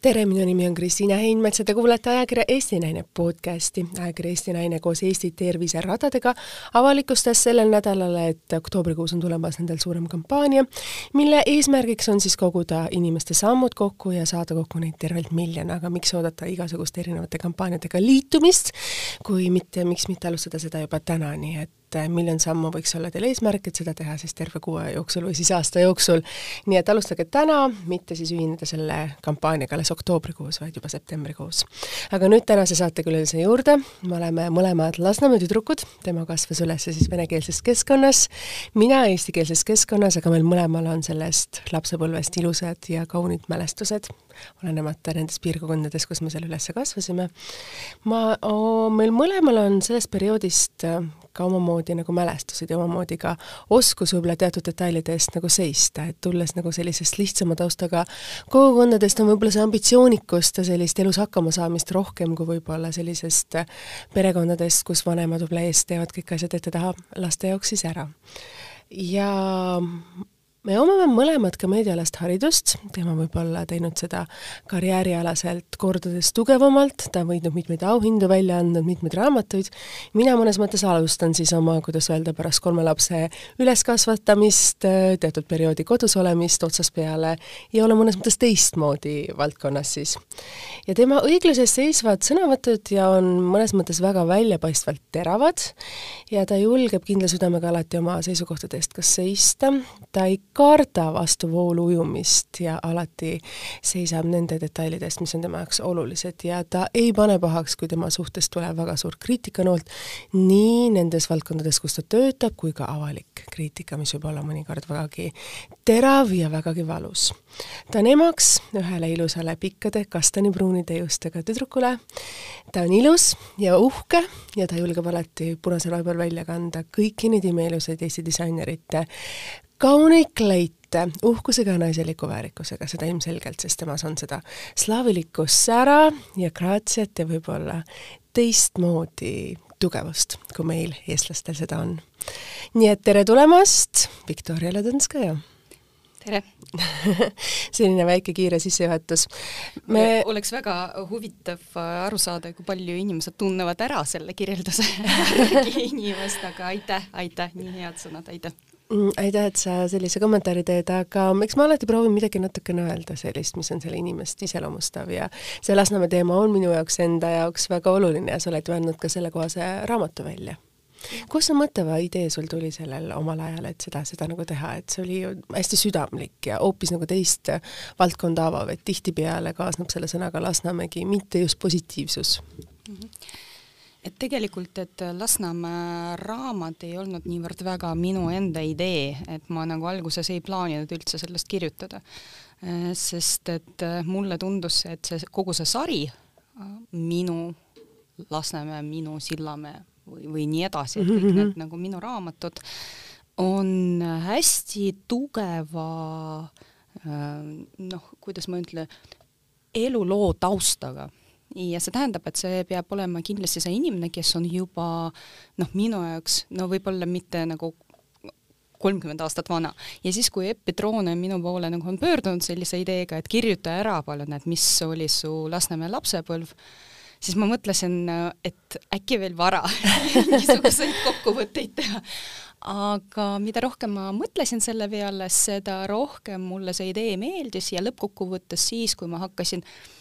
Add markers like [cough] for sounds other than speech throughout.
tere, minu nimi on Kristiina Heinmets ja te kuulate ajakirja Eesti Naine podcasti. ajakiri Eesti Naine koos Eesti terviseradadega avalikustas sellel nädalal, et oktoobrikuus on tulemas nendel suurem kampaania, mille eesmärgiks on siis koguda inimeste sammud kokku ja saada kokku neid tervelt miljon, aga miks oodata igasuguste erinevate kampaaniatega liitumist, kui mitte, miks mitte alustada seda juba täna, nii et et miljon sammu võiks olla teil eesmärk, et seda teha siis terve kuu aja jooksul või siis aasta jooksul. nii et alustage täna, mitte siis ühineda selle kampaaniaga alles oktoobrikuus, vaid juba septembrikuus. aga nüüd tänase saatekülalise juurde, me oleme mõlemad Lasnamäe tüdrukud, tema kasvas üles siis venekeelses keskkonnas, mina eestikeelses keskkonnas, aga meil mõlemal on sellest lapsepõlvest ilusad ja kaunid mälestused, olenemata nendes piirkondades, kus me seal üles kasvasime. ma meil mõlemal on sellest perioodist ka omamoodi nagu mälestused ja omamoodi ka oskus võib-olla teatud detailide eest nagu seista, et tulles nagu sellisest lihtsama taustaga kogukondadest on võib-olla see ambitsioonikust ja sellist elus hakkamasaamist rohkem kui võib-olla sellisest perekondadest, kus vanemad võib-olla eest teevad kõik asjad ette-taha laste jaoks siis ära. ja me omame mõlemad ka meediaalast haridust, tema võib olla teinud seda karjäärialaselt kordades tugevamalt, ta on võitnud mitmeid auhindu välja andnud, mitmeid raamatuid, mina mõnes mõttes alustan siis oma, kuidas öelda, pärast kolme lapse üleskasvatamist, teatud perioodi kodus olemist otsast peale ja olen mõnes mõttes teistmoodi valdkonnas siis. ja tema õigluse eest seisvad sõnavõtud ja on mõnes mõttes väga väljapaistvalt teravad ja ta julgeb kindla südamega alati oma seisukohtade eest ka seista, ta ei karda vastu voolu ujumist ja alati seisab nende detailide eest, mis on tema jaoks olulised ja ta ei pane pahaks, kui tema suhtes tuleb väga suur kriitikanoolt, nii nendes valdkondades, kus ta töötab, kui ka avalik kriitika, mis võib olla mõnikord vägagi terav ja vägagi valus. ta on emaks ühele ilusale pikkade kastanipruunide juustega tüdrukule, ta on ilus ja uhke ja ta julgeb alati punasel vaibal välja kanda kõiki neid imeilusaid Eesti disainerite kauneid kleite, uhkusega ja naiseliku väärikusega, seda ilmselgelt, sest temas on seda slaavilikku sära ja graatsiat ja võib-olla teistmoodi tugevust, kui meil, eestlastel, seda on. nii et tere tulemast, Viktoria Ladõnskaja! tere [laughs] selline väike kiire sissejuhatus. me oleks väga huvitav aru saada, kui palju inimesed tunnevad ära selle kirjelduse [laughs] [laughs] inimest, aga aitäh, aitäh, nii head sõnad, aitäh aitäh, et sa sellise kommentaari teed, aga eks ma alati proovin midagi natukene öelda sellist, mis on selle inimest iseloomustav ja see Lasnamäe teema on minu jaoks enda jaoks väga oluline ja sa oled ju andnud ka sellekohase raamatu välja. kust see mõte või idee sul tuli sellel omal ajal, et seda, seda nagu teha, et see oli ju hästi südamlik ja hoopis nagu teist valdkonda avav, et tihtipeale kaasneb selle sõnaga Lasnamägi mitte just positiivsus mm. -hmm et tegelikult, et Lasnamäe raamat ei olnud niivõrd väga minu enda idee, et ma nagu alguses ei plaaninud üldse sellest kirjutada. Äh, sest et äh, mulle tundus, et see kogu see sari, äh, minu Lasnamäe, minu Sillamäe või, või nii edasi, et kõik mm -hmm. need nagu minu raamatud on hästi tugeva noh, kuidas ma ütlen, eluloo taustaga ja see tähendab, et see peab olema kindlasti see inimene, kes on juba noh, minu jaoks no võib-olla mitte nagu kolmkümmend aastat vana ja siis, kui Epp Petrone minu poole nagu on pöördunud sellise ideega, et kirjuta ära palun, et mis oli su Lasnamäe lapsepõlv, siis ma mõtlesin, et äkki veel vara [laughs] mingisuguseid kokkuvõtteid teha. aga mida rohkem ma mõtlesin selle peale, seda rohkem mulle see idee meeldis ja lõppkokkuvõttes siis, kui ma hakkasin äh,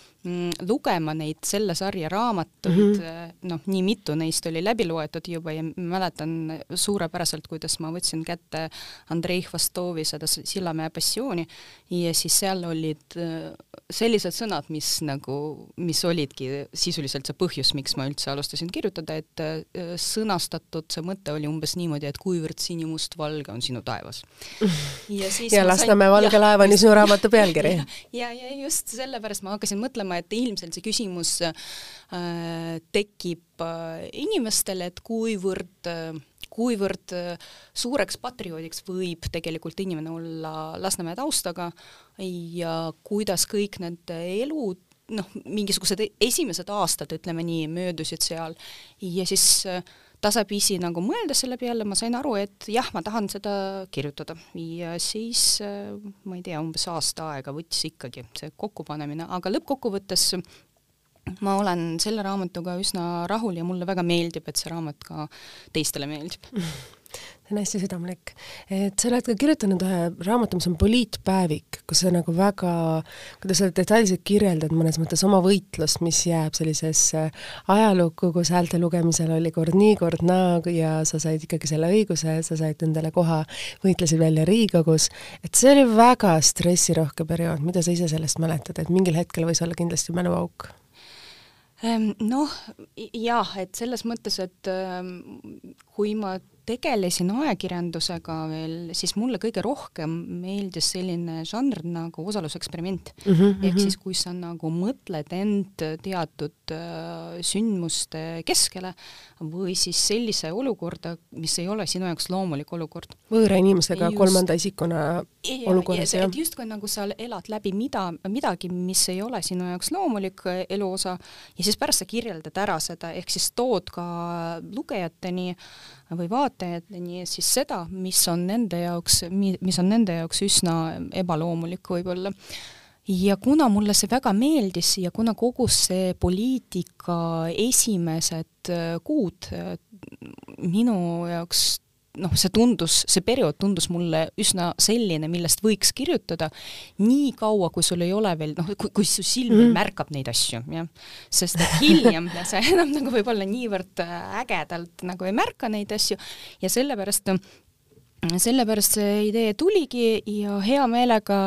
lugema neid selle sarja raamatuid mm, -hmm. noh, nii mitu neist oli läbi loetud juba ja mäletan suurepäraselt, kuidas ma võtsin kätte Andrei Hvastovi seda Sillamäe passiooni ja siis seal olid äh, sellised sõnad, mis nagu, mis olidki sisuliselt see põhjus, miks ma üldse alustasin kirjutada, et äh, sõnastatud see mõte oli umbes niimoodi, et kuivõrd sinimustvalge on sinu taevas. [laughs] ja, ja Lasnamäe valge laev on ju sinu raamatu pealkiri. [laughs] ja, ja just sellepärast ma hakkasin mõtlema, mõtlema, et ilmselt see küsimus äh, tekib äh, inimestel, et kuivõrd äh, kuivõrd äh, suureks patrioodiks võib tegelikult inimene olla Lasnamäe taustaga ja kuidas kõik need elud noh, mingisugused esimesed aastad, ütleme nii, möödusid seal. Ja siis äh, tasapisi nagu mõelda selle peale, ma sain aru, et jah, ma tahan seda kirjutada. Ja siis äh, ma ei tea, umbes aasta aega võttis ikkagi see kokkupanemine, aga lõppkokkuvõttes ma olen selle raamatuga üsna rahul ja mulle väga meeldib, et see raamat ka teistele meeldib [laughs] see on hästi südamlik. et sa oled ka kirjutanud ühe raamatu, mis on poliitpäevik, kus sa nagu väga, kuidas sa detailselt kirjeldad mõnes mõttes oma võitlust, mis jääb sellisesse ajalukku, kus häälte lugemisel oli kord nii, kord naa ja sa said ikkagi selle õiguse, sa said endale koha, võitlesid välja Riigikogus, et see oli väga stressirohke periood, mida sa ise sellest mäletad, et mingil hetkel võis olla kindlasti mäluauk? Noh, jah, et selles mõttes, et kui ma tegelesin ajakirjandusega veel, siis mulle kõige rohkem meeldis selline žanr nagu osaluseksperiment mm. -hmm. ehk siis, kui sa nagu mõtled end teatud äh, sündmuste keskele või siis sellise olukorda, mis ei ole sinu jaoks loomulik olukord. võõra inimesega just, kolmanda isikuna olukorras, jah? justkui nagu sa elad läbi mida, midagi, mis ei ole sinu jaoks loomulik äh, eluosa ja siis pärast sa kirjeldad ära seda, ehk siis tood ka lugejateni või vaatajateni siis seda, mis on nende jaoks, mis on nende jaoks üsna ebaloomulik võib-olla. Ja kuna mulle see väga meeldis ja kuna kogu see poliitika esimesed kuud minu jaoks noh, see tundus, see periood tundus mulle üsna selline, millest võiks kirjutada, nii kaua, kui sul ei ole veel noh, kui, kui su silm mm märkab neid asju, jah. sest et hiljem [laughs] sa enam nagu võib-olla niivõrd ägedalt nagu ei märka neid asju ja sellepärast sellepärast see idee tuligi ja hea meelega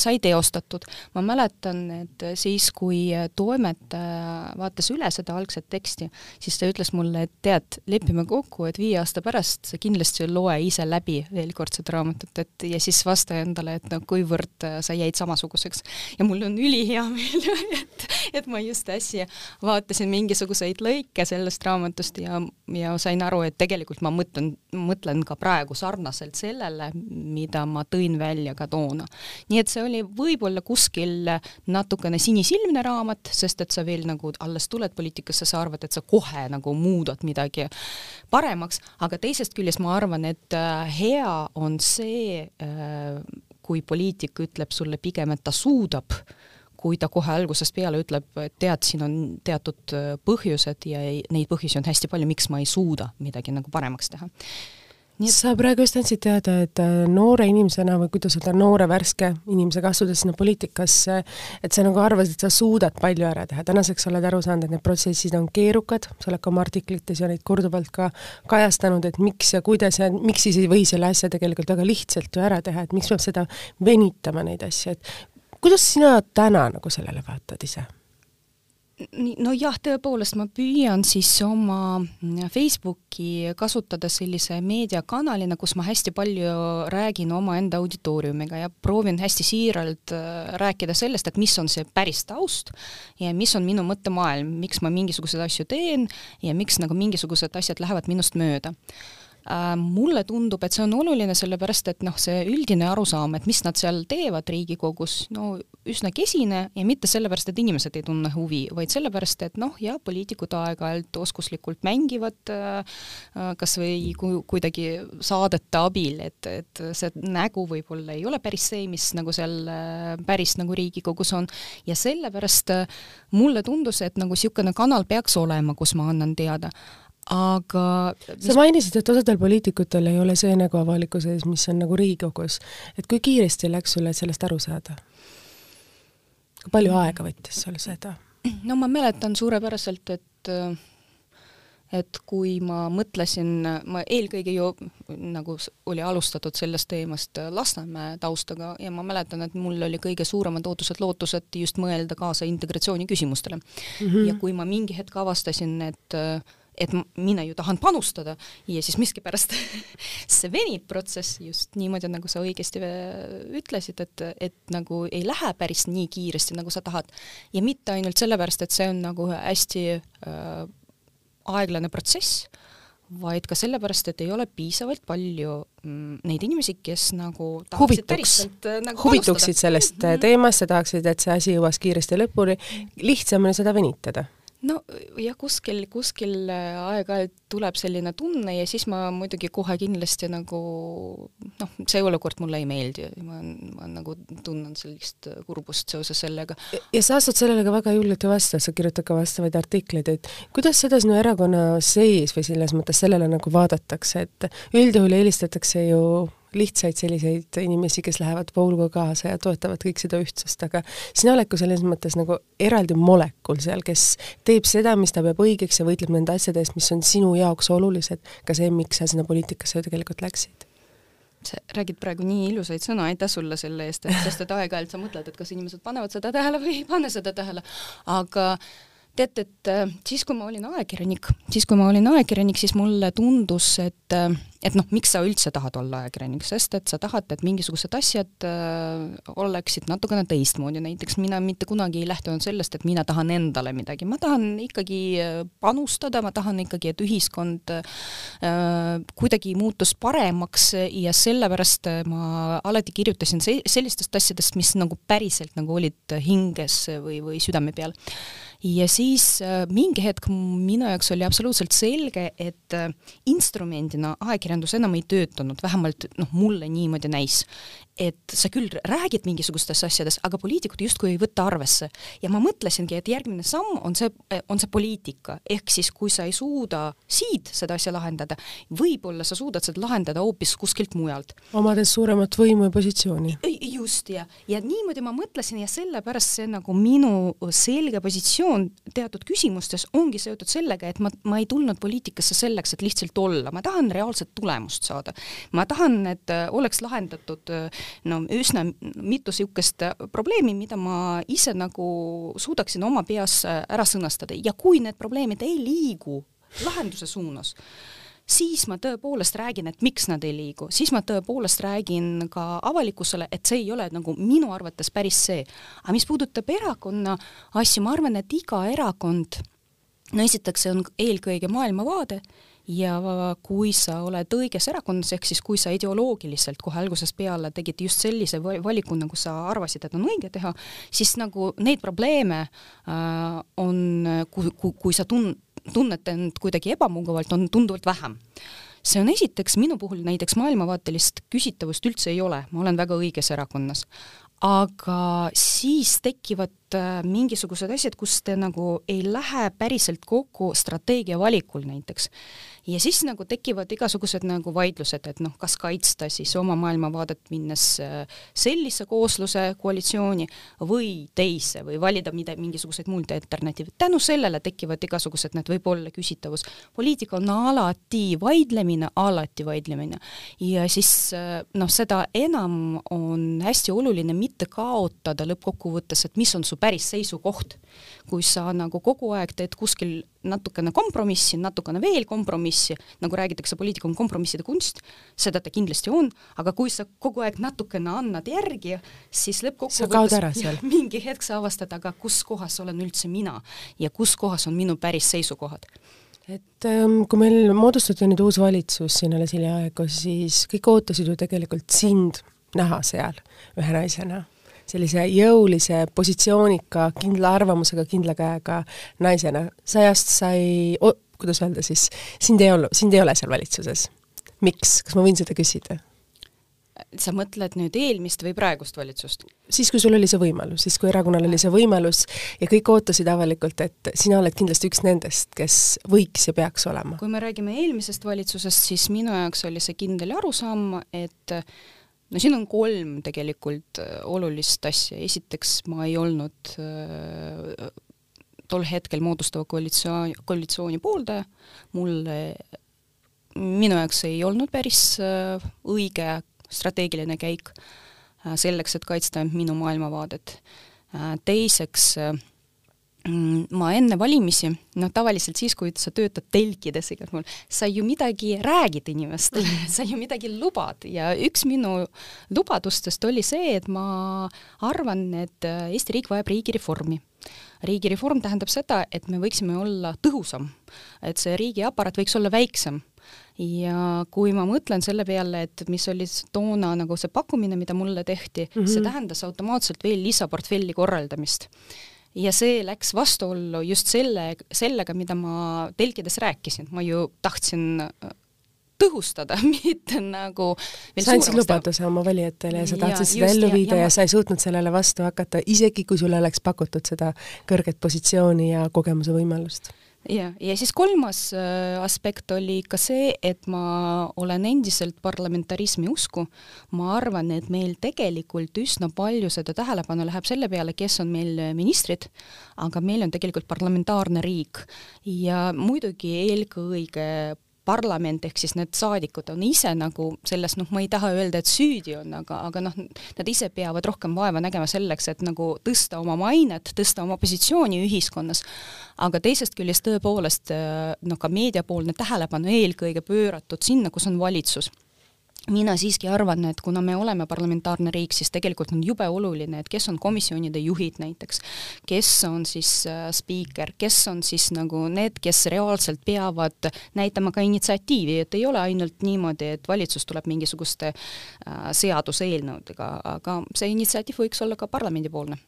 sai teostatud. ma mäletan, et siis, kui toimetaja vaatas üle seda algset teksti, siis ta ütles mulle, et tead, lepime kokku, et viie aasta pärast sa kindlasti loe ise läbi veel kord seda raamatut, et ja siis vasta endale, et no kuivõrd sa jäid samasuguseks. ja mul on ülihea meel, [laughs] et, et ma just äsja vaatasin mingisuguseid lõike sellest raamatust ja, ja sain aru, et tegelikult ma mõtlen, mõtlen ka praegu sarnaselt sellele, mida ma tõin välja ka toona. nii et see oli võib-olla kuskil natukene sinisilmne raamat, sest et sa veel nagu alles tuled poliitikasse, sa arvad, et sa kohe nagu muudad midagi paremaks, aga teisest küljest ma arvan, et äh, hea on see, äh, kui poliitik ütleb sulle pigem, et ta suudab kui ta kohe algusest peale ütleb, et tead, siin on teatud äh, põhjused ja ei, neid põhjusi on hästi palju, miks ma ei suuda midagi nagu paremaks teha nii et sa praegu just andsid teada, et äh, noore inimesena või kuidas öelda, noore värske inimesega astudes sinna poliitikasse, et sa nagu arvasid, et sa suudad palju ära teha, tänaseks oled aru saanud, et need protsessid on keerukad, sa oled ka oma artiklites ja neid korduvalt ka kajastanud, et miks ja kuidas ja miks siis ei või selle asja tegelikult väga lihtsalt ju ära teha, et miks peab seda venitama, neid asju, et kuidas sina täna nagu sellele vaatad ise? Nojah, tõepoolest ma püüan siis oma Facebooki kasutada sellise meediakanalina, kus ma hästi palju räägin omaenda auditooriumiga ja proovin hästi siiralt äh, rääkida sellest, et mis on see päris taust ja mis on minu mõttemaailm, miks ma mingisuguseid asju teen ja miks nagu mingisugused asjad lähevad minust mööda mulle tundub, et see on oluline, sellepärast et noh, see üldine arusaam, et mis nad seal teevad Riigikogus, no üsna kesine ja mitte sellepärast, et inimesed ei tunne huvi, vaid sellepärast, et noh, jah, poliitikud aeg-ajalt oskuslikult mängivad äh, äh kas või ku-, kuidagi saadete abil, et, et see nägu võib-olla ei ole päris see, mis nagu seal äh, päris nagu Riigikogus on, ja sellepärast äh, mulle tundus, et nagu niisugune kanal peaks olema, kus ma annan teada aga mis... sa mainisid, et osadel poliitikutel ei ole see nägu avalikkuse ees, mis on nagu Riigikogus. et kui kiiresti läks sul, et sellest aru saada? kui palju aega võttis sul seda? no ma mäletan suurepäraselt, et et kui ma mõtlesin, ma eelkõige ju nagu oli alustatud sellest teemast Lasnamäe taustaga ja ma mäletan, et mul oli kõige suuremad ootused-lootused just mõelda kaasa integratsiooni küsimustele mm. -hmm. ja kui ma mingi hetk avastasin, et äh, et mina ju tahan panustada ja siis miskipärast [laughs] see venib protsess just niimoodi, nagu sa õigesti ütlesid, et, et nagu ei lähe päris nii kiiresti, nagu sa tahad. ja mitte ainult sellepärast, et see on nagu hästi äh, aeglane protsess, vaid ka sellepärast, et ei ole piisavalt palju mm, neid inimesi, kes nagu huvituks, äh, nagu huvituksid sellest mm -hmm. teemast ja tahaksid, et see asi jõuaks kiiresti lõpuni, lihtsam on seda venitada no jah, kuskil, kuskil äh, aeg-ajalt tuleb selline tunne ja siis ma muidugi kohe kindlasti nagu noh, see olukord mulle ei meeldi, ma, ma nagu tunnen sellist kurbust seoses sellega. ja sa astud sellele ka väga julgelt ju vastu, sa kirjutad ka vastavaid artikleid, et kuidas seda sinu erakonna sees või selles mõttes sellele nagu vaadatakse, et üldjuhul eelistatakse ju lihtsaid selliseid inimesi, kes lähevad vooluga kaasa ja toetavad kõik seda ühtsust, aga sina oled ka selles mõttes nagu eraldi molekul seal, kes teeb seda, mis ta peab õigeks ja võitleb nende asjade eest, mis on sinu jaoks olulised, ka see, miks sa sinna poliitikasse ju tegelikult läksid. Sa räägid praegu nii ilusaid sõnu, aitäh sulle selle eest, sest et aeg-ajalt sa mõtled, et kas inimesed panevad seda tähele või ei pane seda tähele, aga tead, et äh, siis, kui ma olin ajakirjanik, siis kui ma olin ajakirjanik, siis mulle tundus, et äh, et noh, miks sa üldse tahad olla ajakirjanik, sest et sa tahad, et mingisugused asjad äh, oleksid natukene teistmoodi, näiteks mina mitte kunagi ei lähtunud sellest, et mina tahan endale midagi, ma tahan ikkagi äh, panustada, ma tahan ikkagi, et ühiskond äh, kuidagi muutus paremaks ja sellepärast ma alati kirjutasin se sellistest asjadest, mis nagu päriselt nagu olid hinges või, või südame peal ja siis äh, mingi hetk minu jaoks oli absoluutselt selge, et äh, instrumendina ajakirjandus enam ei töötanud, vähemalt noh, mulle niimoodi näis et sa küll räägid mingisugustes asjades, aga poliitikud justkui ei võta arvesse. ja ma mõtlesingi, et järgmine samm on see, on see poliitika, ehk siis kui sa ei suuda siit seda asja lahendada, võib-olla sa suudad seda lahendada hoopis kuskilt mujalt. omades suuremat võimu ja positsiooni. just, ja, ja niimoodi ma mõtlesin ja sellepärast see nagu minu selge positsioon teatud küsimustes ongi seotud sellega, et ma, ma ei tulnud poliitikasse selleks, et lihtsalt olla, ma tahan reaalset tulemust saada. ma tahan, et oleks lahendatud no üsna mitu niisugust probleemi, mida ma ise nagu suudaksin oma peas ära sõnastada ja kui need probleemid ei liigu lahenduse suunas, siis ma tõepoolest räägin, et miks nad ei liigu, siis ma tõepoolest räägin ka avalikkusele, et see ei ole nagu minu arvates päris see. aga mis puudutab erakonna asju, ma arvan, et iga erakond, no esiteks see on eelkõige maailmavaade ja kui sa oled õiges erakonnas, ehk siis kui sa ideoloogiliselt kohe algusest peale tegid just sellise valiku, nagu sa arvasid, et on õige teha, siis nagu neid probleeme äh, on, kui, kui, kui sa tun-, tunned end kuidagi ebamugavalt, on tunduvalt vähem. See on esiteks, minu puhul näiteks maailmavaatelist küsitavust üldse ei ole, ma olen väga õiges erakonnas. Aga siis tekivad äh, mingisugused asjad, kus te nagu ei lähe päriselt kokku strateegia valikul näiteks ja siis nagu tekivad igasugused nagu vaidlused, et noh, kas kaitsta siis oma maailmavaadet, minnes äh, sellise koosluse koalitsiooni või teise või valida mida, mingisuguseid muid alternatiive. tänu sellele tekivad igasugused need võib-olla küsitavus. poliitika on alati vaidlemine, alati vaidlemine ja siis äh, noh, seda enam on hästi oluline mitte kaotada lõppkokkuvõttes, et mis on su päris seisukoht kui sa nagu kogu aeg teed kuskil natukene kompromissi, natukene veel kompromissi, nagu räägitakse, poliitika on kompromisside kunst, seda ta kindlasti on, aga kui sa kogu aeg natukene annad järgi, siis lõppkokkuvõttes [laughs] mingi hetk sa avastad, aga kus kohas olen üldse mina ja kus kohas on minu päris seisukohad? Et ähm, kui meil moodustati nüüd uus valitsus siin alles hiljaaegu, siis kõik ootasid ju tegelikult sind näha seal ühe naisena sellise jõulise, positsioonika, kindla arvamusega, kindla käega naisena. sajast sai, kuidas öelda siis, sind ei olnud, sind ei ole seal valitsuses. miks, kas ma võin seda küsida? sa mõtled nüüd eelmist või praegust valitsust? siis, kui sul oli see võimalus, siis kui erakonnal oli see võimalus ja kõik ootasid avalikult, et sina oled kindlasti üks nendest, kes võiks ja peaks olema. kui me räägime eelmisest valitsusest, siis minu jaoks oli see kindel arusaam, et no siin on kolm tegelikult äh, olulist asja, esiteks ma ei olnud äh, tol hetkel moodustava koalitsiooni, koalitsiooni pooldaja, mulle, minu jaoks ei olnud päris äh, õige strateegiline käik äh, selleks, et kaitsta minu maailmavaadet äh,. teiseks äh, ma enne valimisi, noh tavaliselt siis, kui sa töötad telkides igal pool, sa ju midagi räägid inimestele, [laughs] sa ju midagi lubad ja üks minu lubadustest oli see, et ma arvan, et äh, Eesti riik vajab riigireformi. riigireform tähendab seda, et me võiksime olla tõhusam, et see riigiaparaat võiks olla väiksem ja kui ma mõtlen selle peale, et mis oli toona nagu see pakkumine, mida mulle tehti mm, -hmm. see tähendas automaatselt veel lisaportfelli korraldamist ja see läks vastuollu just selle, sellega, mida ma telkides rääkisin, ma ju tahtsin äh, tõhustada, [laughs] mitte nagu sa andsid lubaduse oma valijatele ja sa tahtsid seda ellu viida ja, ja, ja sa ei suutnud sellele vastu hakata, isegi kui sulle oleks pakutud seda kõrget positsiooni ja kogemuse võimalust ja, ja siis kolmas äh, aspekt oli ka see, et ma olen endiselt parlamentarismi usku. ma arvan, et meil tegelikult üsna palju seda tähelepanu läheb selle peale, kes on meil ministrid, aga meil on tegelikult parlamentaarne riik ja muidugi eelkõige parlament ehk siis need saadikud on ise nagu selles, noh, ma ei taha öelda, et süüdi on, aga, aga noh, nad ise peavad rohkem vaeva nägema selleks, et nagu tõsta oma mainet, tõsta oma positsiooni ühiskonnas. aga teisest küljest tõepoolest noh, ka meediapoolne tähelepanu eelkõige pööratud sinna, kus on valitsus mina siiski arvan, et kuna me oleme parlamentaarne riik, siis tegelikult on jube oluline, et kes on komisjonide juhid näiteks, kes on siis äh, spiiker, kes on siis nagu need, kes reaalselt peavad näitama ka initsiatiivi, et ei ole ainult niimoodi, et valitsus tuleb mingisuguste äh, seaduseelnõudega, aga see initsiatiiv võiks olla ka parlamendipoolne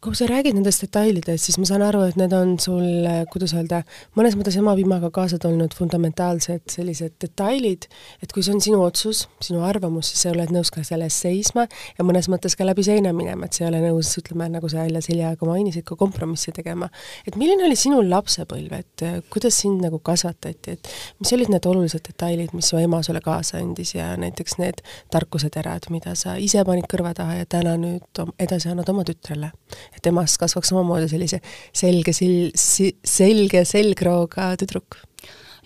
kui sa räägid nendest detailidest, siis ma saan aru, et need on sul, kuidas öelda, mõnes mõttes emapiimaga kaasa tulnud fundamentaalsed sellised detailid, et kui see on sinu otsus, sinu arvamus, siis sa oled nõus ka selle eest seisma ja mõnes mõttes ka läbi seina minema, et sa ei ole nõus, ütleme, nagu sa Helja Seljaga mainisid, ka kompromissi tegema. et milline oli sinu lapsepõlv, et kuidas sind nagu kasvatati, et mis olid need olulised detailid, mis su ema sulle kaasa andis ja näiteks need tarkuseterad, mida sa ise panid kõrva taha ja täna nüüd edasi annad oma tütrele? Et temast kasvaks samamoodi sellise selge sil-, selge selgrooga tüdruk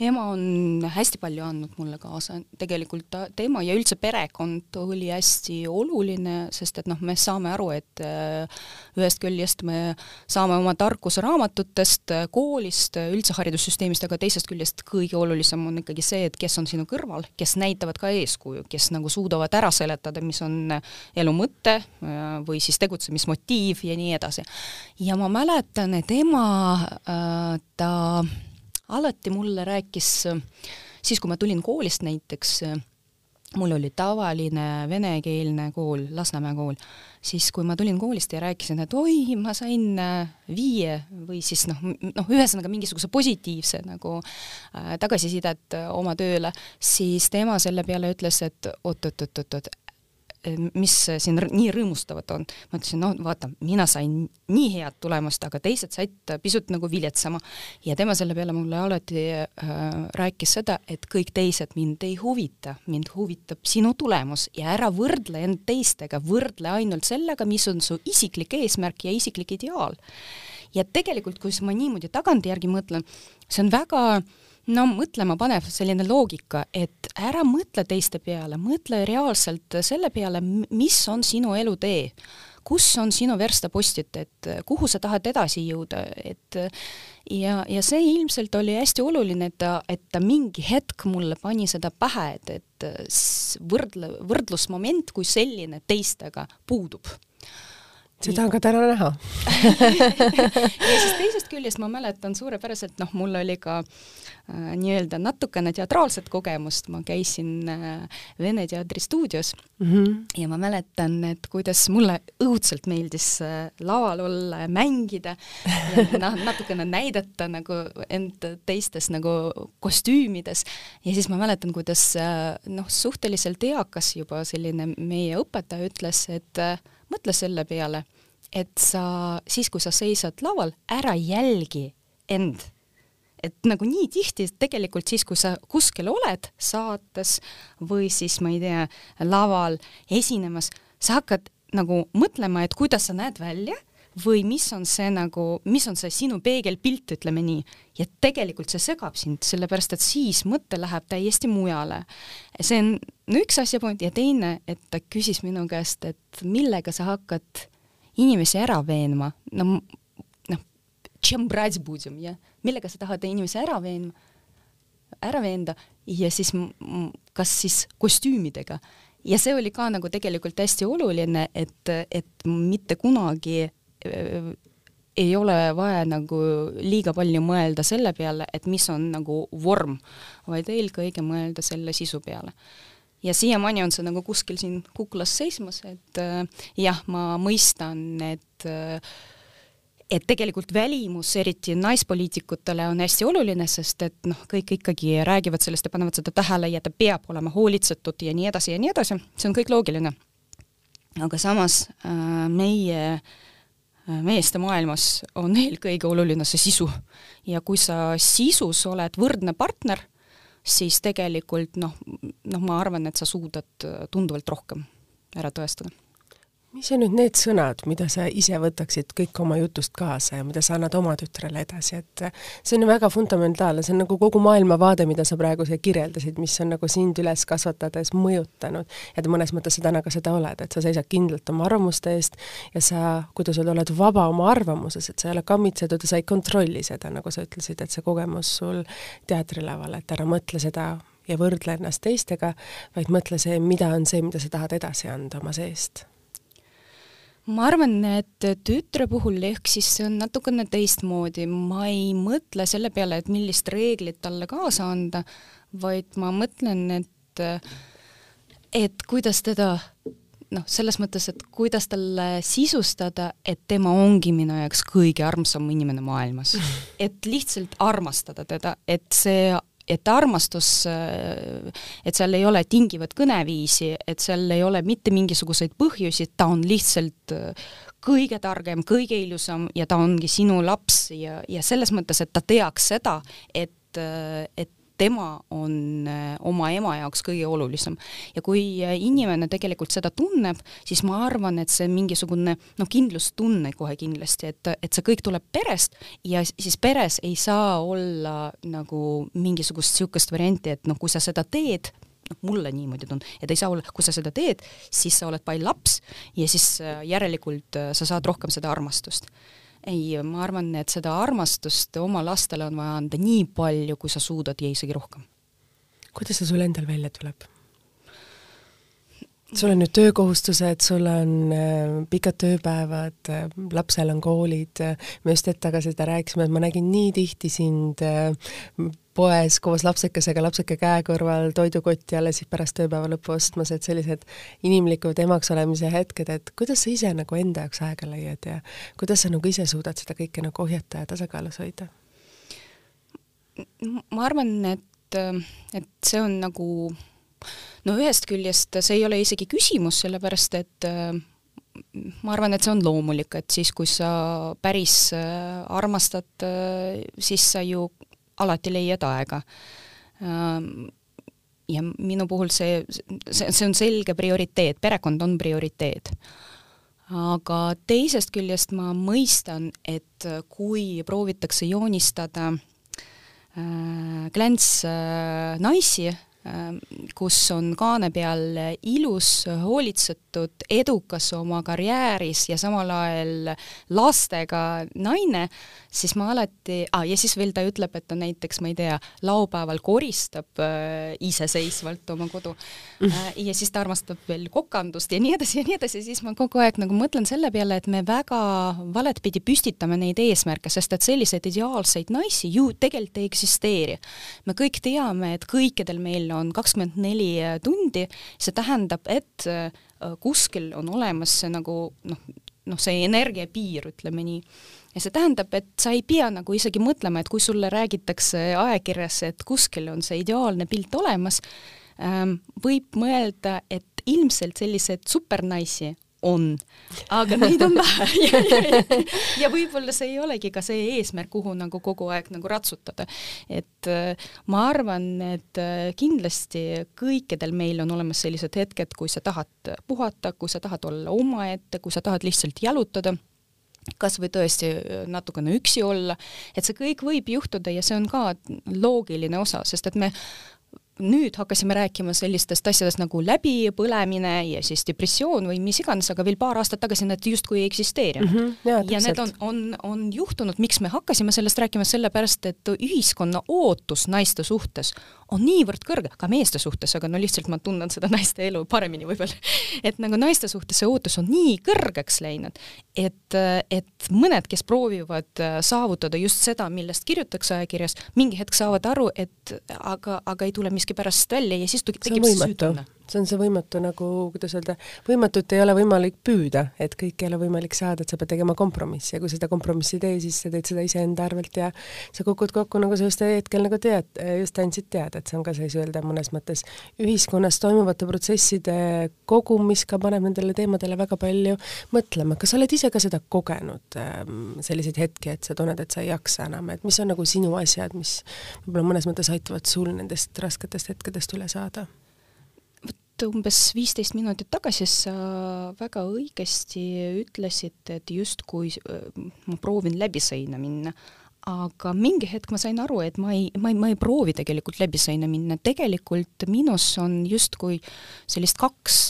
ema on hästi palju andnud mulle kaasa, tegelikult ta, tema ja üldse perekond oli hästi oluline, sest et noh, me saame aru, et äh, ühest küljest me saame oma tarkuse raamatutest, äh, koolist, äh, üldse haridussüsteemist, aga teisest küljest kõige olulisem on ikkagi see, et kes on sinu kõrval, kes näitavad ka eeskuju, kes nagu suudavad ära seletada, mis on elu mõte või siis tegutsemismotiiv ja nii edasi. ja ma mäletan, et ema äh, ta alati mulle rääkis, siis kui ma tulin koolist näiteks, mul oli tavaline venekeelne kool, Lasnamäe kool, siis kui ma tulin koolist ja rääkisin, et oi, ma sain äh, viie või siis noh, noh, ühesõnaga mingisuguse positiivse nagu äh, tagasisidet oma tööle, siis tema selle peale ütles, et oot-oot-oot-oot, mis siin nii rõõmustavat on. ma ütlesin, no vaata, mina sain nii head tulemust, aga teised said pisut nagu viletsama. ja tema selle peale mulle alati äh, rääkis seda, et kõik teised mind ei huvita, mind huvitab sinu tulemus ja ära võrdle end teistega, võrdle ainult sellega, mis on su isiklik eesmärk ja isiklik ideaal. ja tegelikult, kui ma niimoodi tagantjärgi mõtlen, see on väga äh, no mõtlema panev selline loogika, et ära mõtle teiste peale, mõtle reaalselt selle peale, mis on sinu elutee, kus on sinu verstapostid, et kuhu sa tahad edasi jõuda, et ja, ja see ilmselt oli hästi oluline, et ta, et ta mingi hetk mulle pani seda pähe, et, et võrdle, võrdlusmoment kui selline teistega puudub seda on ka täna näha. [laughs] Ja siis teisest küljest ma mäletan suurepäraselt, noh, mul oli ka Äh, nii-öelda natukene teatraalset kogemust, ma käisin äh, Vene Teatri stuudios mm -hmm. ja ma mäletan, et kuidas mulle õudselt meeldis äh, laval olla ja mängida ja [laughs] noh, natukene näidata nagu end teistes nagu kostüümides. Ja siis ma mäletan, kuidas noh, suhteliselt eakas juba selline meie õpetaja ütles, et mõtle selle peale, et sa siis, kui sa seisad laval, ära jälgi end. Et nagu nii tihti tegelikult siis, kui sa kuskil oled saates või siis ma ei tea, laval esinemas, sa hakkad nagu mõtlema, et kuidas sa näed välja või mis on see nagu, mis on see sinu peegelpilt, ütleme nii, ja tegelikult see segab sind, sellepärast et siis mõte läheb täiesti mujale. see on no üks asjapunkt ja teine, et ta küsis minu käest, et millega sa hakkad inimesi ära veenma, no noh, jah, millega sa tahad inimesi ära veenma, ära veenda? Ja siis kas siis kostüümidega? Ja see oli ka nagu tegelikult hästi oluline, et, et mitte kunagi ei ole vaja nagu liiga palju mõelda selle peale, et mis on nagu vorm, vaid eelkõige mõelda selle sisu peale ja siiamaani on see nagu kuskil siin kuklas seismas, et äh, jah, ma mõistan, et äh, et tegelikult välimus, eriti naispoliitikutele, on hästi oluline, sest et noh, kõik ikkagi räägivad sellest ja panevad seda tähele ja ta peab olema hoolitsetud ja nii edasi ja nii edasi, see on kõik loogiline. aga samas äh, meie äh, meeste maailmas on eelkõige oluline see sisu. Ja kui sa sisus oled võrdne partner, siis tegelikult noh, noh, ma arvan, et sa suudad tunduvalt rohkem ära tõestada mis on nüüd need sõnad, mida sa ise võtaksid kõik oma jutust kaasa ja mida sa annad oma tütrele edasi, et see on ju väga fundamentaalne, see on nagu kogu maailmavaade, mida sa praegu siia kirjeldasid, mis on nagu sind üles kasvatades mõjutanud. Ja mõnes mõttes sa täna ka seda oled, et sa seisad kindlalt oma arvamuste eest ja sa, kuidas öelda, oled vaba oma arvamuses, et sa ei ole kammitsetud ja sa ei kontrolli seda, nagu sa ütlesid, et see kogemus sul teatrilaval, et ära mõtle seda ja võrdle ennast teistega, vaid mõtle see, mida on see, mida sa tahad edasi anda oma seest ma arvan, et tütre puhul ehk siis see on natukene teistmoodi, ma ei mõtle selle peale, et millist reeglit talle kaasa anda, vaid ma mõtlen, et et kuidas teda noh, selles mõttes, et kuidas talle sisustada, et tema ongi minu jaoks kõige armsam inimene maailmas. [laughs] et lihtsalt armastada teda, et see et armastus, et seal ei ole tingivat kõneviisi, et seal ei ole mitte mingisuguseid põhjusi, ta on lihtsalt kõige targem, kõige ilusam ja ta ongi sinu laps ja, ja selles mõttes, et ta teaks seda, et, et tema on äh, oma ema jaoks kõige olulisem. ja kui äh, inimene tegelikult seda tunneb, siis ma arvan, et see mingisugune noh, kindlustunne kohe kindlasti, et, et see kõik tuleb perest ja siis peres ei saa olla nagu mingisugust niisugust varianti, et noh, kui sa seda teed, noh, mulle niimoodi tundub, et ei saa olla, kui sa seda teed, siis sa oled pall laps ja siis äh, järelikult sa saad rohkem seda armastust ei, ma arvan, et seda armastust oma lastele on vaja anda nii palju, kui sa suudad ja isegi rohkem. kuidas see sul endal välja tuleb? Sul on nüüd töökohustused, sul on äh, pikad tööpäevad äh,, lapsel on koolid äh,, me just hetk tagasi seda rääkisime, et ma nägin nii tihti sind äh, poes koos lapsekesega, lapseke käe kõrval toidukotti alles pärast tööpäeva lõppu ostmas, et sellised inimlikud emaks olemise hetked, et kuidas sa ise nagu enda jaoks aega leiad ja kuidas sa nagu ise suudad seda kõike nagu ohjata ja tasakaalus hoida? ma arvan, et, et see on nagu no ühest küljest see ei ole isegi küsimus, sellepärast et ma arvan, et see on loomulik, et siis, kui sa päris armastad, siis sa ju alati leiad aega. Ähm, ja minu puhul see, see, see on selge prioriteet, perekond on prioriteet. aga teisest küljest ma mõistan, et kui proovitakse joonistada äh, klänts äh, naisi äh,, kus on kaane peal ilus, hoolitsetud, edukas oma karjääris ja samal ajal lastega naine, siis ma alati ah,, ja siis veel ta ütleb, et ta näiteks, ma ei tea, laupäeval koristab äh, iseseisvalt oma kodu äh, ja siis ta armastab veel kokandust ja nii edasi ja nii edasi, siis ma kogu aeg nagu mõtlen selle peale, et me väga valet pidi püstitame neid eesmärke, sest et selliseid ideaalseid naisi ju tegelikult ei eksisteeri. me kõik teame, et kõikidel meil on kakskümmend neli tundi, see tähendab, et äh, kuskil on olemas see nagu noh, noh, see energiapiir, ütleme nii. Ja see tähendab, et sa ei pea nagu isegi mõtlema, et kui sulle räägitakse ajakirjas, et kuskil on see ideaalne pilt olemas, ähm, võib mõelda, et ilmselt selliseid supernaisi on, aga neid on vähe ja, ja, [laughs] ja, ja võib-olla see ei olegi ka see eesmärk, kuhu nagu kogu aeg nagu ratsutada. et äh, ma arvan, et äh, kindlasti kõikidel meil on olemas sellised hetked, kui sa tahad puhata, kui sa tahad olla omaette, kui sa tahad lihtsalt jalutada kas või tõesti äh, natukene üksi olla, et see kõik võib juhtuda ja see on ka loogiline osa, sest et me nüüd hakkasime rääkima sellistest asjadest nagu läbipõlemine ja siis depressioon või mis iganes, aga veel paar aastat tagasi need justkui ei eksisteerinud mm. -hmm, ja, ja need on, on, on juhtunud, miks me hakkasime sellest rääkima, sellepärast et ühiskonna ootus naiste suhtes on niivõrd kõrge, ka meeste suhtes, aga no lihtsalt ma tunnen seda naiste elu paremini võib-olla [laughs] et nagu naiste suhtes see ootus on nii kõrgeks läinud, et, et mõned, kes proovivad saavutada just seda, millest kirjutatakse ajakirjas, mingi hetk saavad aru, et aga, aga ei tule mis miskipärast välja ja siis tekib see süütunne. See on see võimatu nagu, kuidas öelda, võimatut ei ole võimalik püüda, et kõike ei ole võimalik saada, et sa pead tegema kompromissi ja kui seda kompromissi ei tee, siis sa teed seda iseenda arvelt ja sa kukud kokku, nagu sa just hetkel nagu tead, just andsid teada, et see on ka siis öelda mõnes mõttes ühiskonnas toimuvate protsesside kogum, mis ka paneb nendele teemadele väga palju mõtlema. kas sa oled ise ka seda kogenud, ähm, selliseid hetki, et sa tunned, et sa ei jaksa enam, et mis on nagu sinu asjad, mis võib-olla mõnes mõttes aitavad sul nendest rasketest hetkedest üle saada? Umbes viisteist minutit tagasi sa väga õigesti ütlesid, et justkui äh, ma proovin läbi seina minna, aga mingi hetk ma sain aru, et ma ei, ma ei, ma ei proovi tegelikult läbi seina minna, tegelikult minus on justkui sellist kaks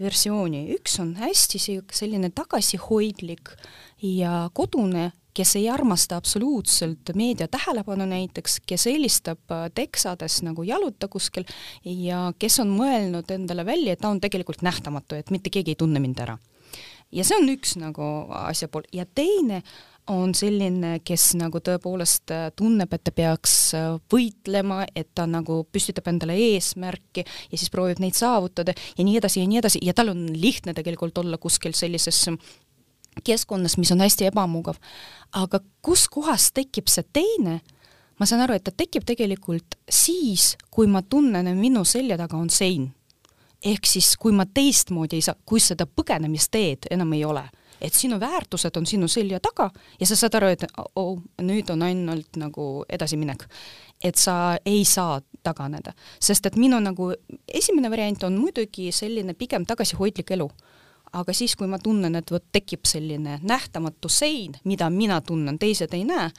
versiooni, üks on hästi selline tagasihoidlik ja kodune kes ei armasta absoluutselt meedia tähelepanu näiteks, kes helistab äh, teksades nagu jaluta kuskil ja kes on mõelnud endale välja, et ta on tegelikult nähtamatu, et mitte keegi ei tunne mind ära. ja see on üks nagu asja pool ja teine on selline, kes nagu tõepoolest äh, tunneb, et ta peaks äh, võitlema, et ta nagu püstitab endale eesmärki ja siis proovib neid saavutada ja nii edasi ja nii edasi ja tal on lihtne tegelikult olla kuskil sellises keskkonnas, mis on hästi ebamugav. aga kus kohas tekib see teine, ma saan aru, et ta tekib tegelikult siis, kui ma tunnen, et minu selja taga on sein. ehk siis, kui ma teistmoodi ei saa, kui seda põgenemisteed enam ei ole, et sinu väärtused on sinu selja taga ja sa saad aru, et oh, nüüd on ainult nagu edasiminek. et sa ei saa taganeda, sest et minu nagu esimene variant on muidugi selline pigem tagasihoidlik elu aga siis, kui ma tunnen, et vot tekib selline nähtamatu sein, mida mina tunnen, teised ei näe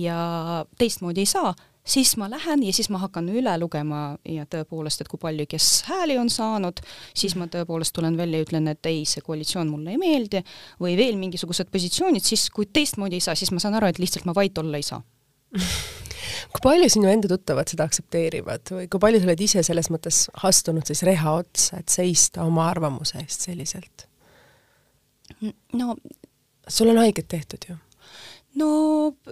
ja teistmoodi ei saa, siis ma lähen ja siis ma hakkan üle lugema ja tõepoolest, et kui palju kes hääli on saanud, siis ma tõepoolest tulen välja ja ütlen, et ei, see koalitsioon mulle ei meeldi või veel mingisugused positsioonid, siis kui teistmoodi ei saa, siis ma saan aru, et lihtsalt ma vait olla ei saa kui palju sinu enda tuttavad seda aktsepteerivad või kui palju sa oled ise selles mõttes astunud siis reha otsa, et seista oma arvamuse eest selliselt? no sul on haiget tehtud ju? No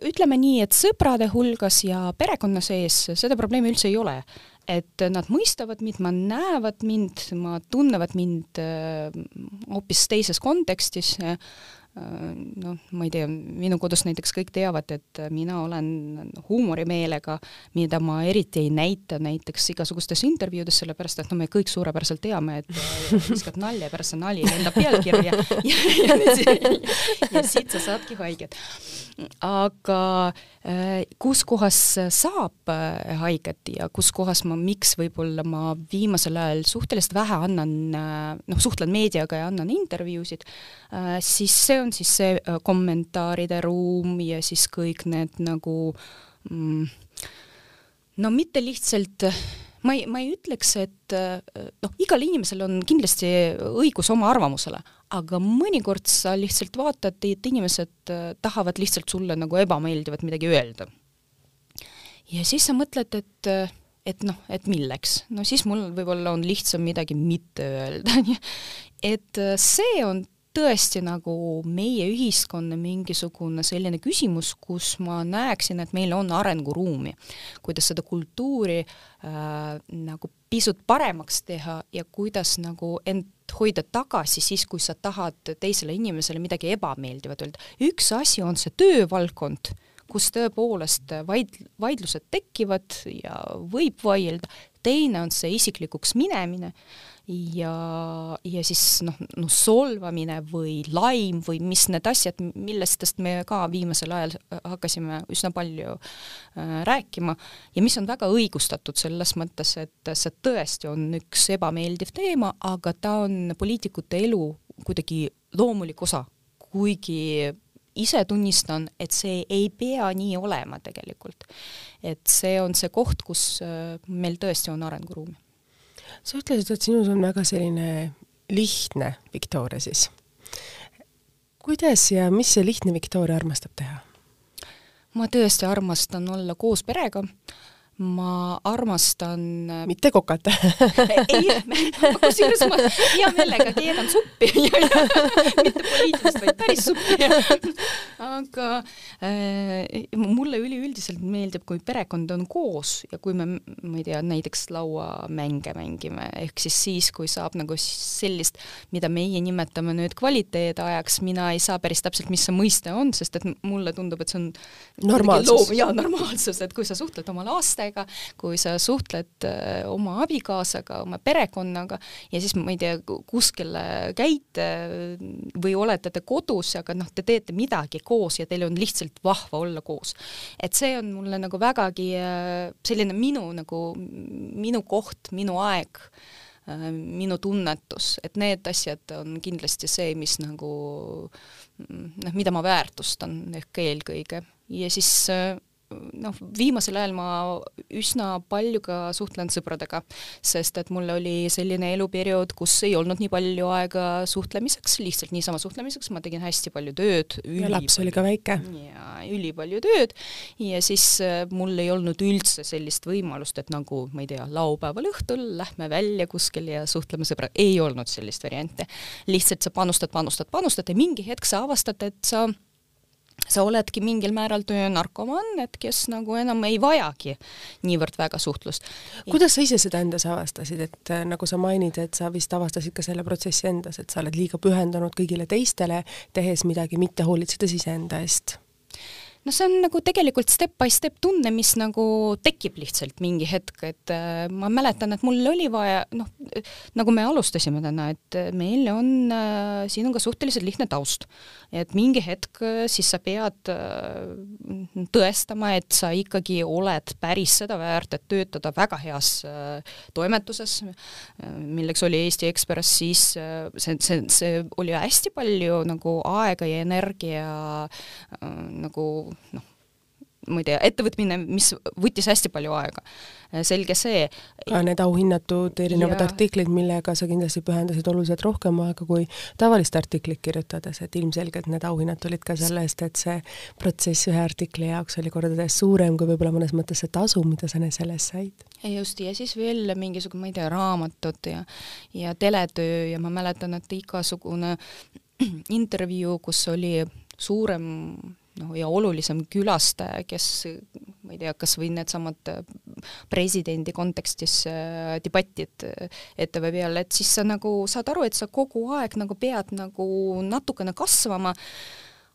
ütleme nii, et sõprade hulgas ja perekonna sees seda probleemi üldse ei ole. et nad mõistavad mind, ma näevad mind, ma tunnevad mind äh, hoopis teises kontekstis noh, ma ei tea, minu kodus näiteks kõik teavad, et mina olen huumorimeelega, mida ma eriti ei näita näiteks igasugustes intervjuudes, sellepärast et no me kõik suurepäraselt teame, et [laughs] viskad nalja ja pärast see nali lendab pealkirja ja, [laughs] ja, ja, ja siit sa saadki haiget. aga äh, kus kohas saab äh, haiget ja kus kohas ma, miks võib-olla ma viimasel ajal suhteliselt vähe annan, äh, noh, suhtlen meediaga ja annan intervjuusid, siis see on siis see äh, kommentaaride ruum ja siis kõik need nagu mm, no mitte lihtsalt ma ei, ma ei ütleks, et äh, noh, igal inimesel on kindlasti õigus oma arvamusele, aga mõnikord sa lihtsalt vaatad, et inimesed äh, tahavad lihtsalt sulle nagu ebameeldivat midagi öelda. ja siis sa mõtled, et et noh, et milleks, no siis mul võib-olla on lihtsam midagi mitte öelda, [laughs] et see on tõesti nagu meie ühiskonna mingisugune selline küsimus, kus ma näeksin, et meil on arenguruumi, kuidas seda kultuuri äh, nagu pisut paremaks teha ja kuidas nagu end hoida tagasi siis, kui sa tahad teisele inimesele midagi ebameeldivat öelda. üks asi on see töövaldkond, kus tõepoolest vaid-, vaidlused tekivad ja võib vaielda, teine on see isiklikuks minemine ja, ja siis noh, noh solvamine või laim või mis need asjad, millestest me ka viimasel ajal hakkasime üsna palju äh, rääkima. Ja mis on väga õigustatud selles mõttes, et see tõesti on üks ebameeldiv teema, aga ta on poliitikute elu kuidagi loomulik osa, kuigi ise tunnistan, et see ei pea nii olema tegelikult. et see on see koht, kus äh, meil tõesti on arenguruumi sa ütlesid, et sinus on väga selline lihtne Victoria siis. kuidas ja mis see lihtne Victoria armastab teha? ma tõesti armastan olla koos perega, ma armastan mitte kokata [laughs] ei, kusjuures ma hea meelega keedan suppi. [laughs] Mitte poliitilist, vaid päris suppi. [laughs] Aga äh, mulle üleüldiselt meeldib, kui perekond on koos ja kui me, ma ei tea, näiteks lauamänge mängime, ehk siis siis, kui saab nagu sellist, mida meie nimetame nüüd kvaliteedajaks, mina ei saa päris täpselt, mis see mõiste on, sest et mulle tundub, et see on normaalsus. jaa, normaalsus, et kui sa suhtled oma lastega, lastega, kui sa suhtled äh, oma abikaasaga, oma perekonnaga ja siis ma ei tea, kuskil käite või olete te kodus, aga noh, te teete midagi koos ja teil on lihtsalt vahva olla koos. et see on mulle nagu vägagi äh, selline minu nagu, minu koht, minu aeg äh, minu tunnetus, et need asjad on kindlasti see, mis nagu noh, mida ma väärtustan ehk eelkõige ja siis noh, viimasel ajal ma üsna palju ka suhtlen sõpradega, sest et mul oli selline eluperiood, kus ei olnud nii palju aega suhtlemiseks, lihtsalt niisama suhtlemiseks, ma tegin hästi palju tööd. ja laps oli ka väike. jaa, ülipalju tööd ja siis äh, mul ei olnud üldse sellist võimalust, et nagu, ma ei tea, laupäeval õhtul lähme välja kuskil ja suhtleme sõbraga, ei olnud sellist varianti. lihtsalt sa panustad, panustad, panustad ja mingi hetk sa avastad, et sa sa oledki mingil määral töönarkomaan, et kes nagu enam ei vajagi niivõrd väga suhtlust. kuidas sa ise seda endas avastasid, et äh, nagu sa mainid, et sa vist avastasid ka selle protsessi endas, et sa oled liiga pühendunud kõigile teistele, tehes midagi, mitte hoolitsedes iseenda eest? No see on nagu tegelikult step by step tunne, mis nagu tekib lihtsalt mingi hetk, et äh, ma mäletan, et mul oli vaja, noh, nagu me alustasime täna, et meil on äh,, siin on ka suhteliselt lihtne taust. et mingi hetk äh, siis sa pead äh, tõestama, et sa ikkagi oled päris seda väärt, et töötada väga heas äh, toimetuses äh,, milleks oli Eesti Ekspress, siis äh, see, see, see oli hästi palju nagu aega ja energia äh, nagu noh, ma ei tea, ettevõtmine, mis võttis hästi palju aega. selge see. ka need auhinnatud erinevad ja... artiklid, millega sa kindlasti pühendasid oluliselt rohkem aega kui tavalist artiklit kirjutades, et ilmselgelt need auhinnad tulid ka selle eest, et see protsess ühe artikli jaoks oli kordades suurem kui võib-olla mõnes mõttes see tasu, mida sa selle eest said. just, ja siis veel mingisugune, ma ei tea, raamatud ja ja teletöö ja ma mäletan, et igasugune [clears throat] intervjuu, kus oli suurem noh, ja olulisem külastaja, kes ma ei tea, kas või needsamad äh, presidendi kontekstis äh, debatid äh, ETV peal, et siis sa nagu saad aru, et sa kogu aeg nagu pead nagu natukene kasvama,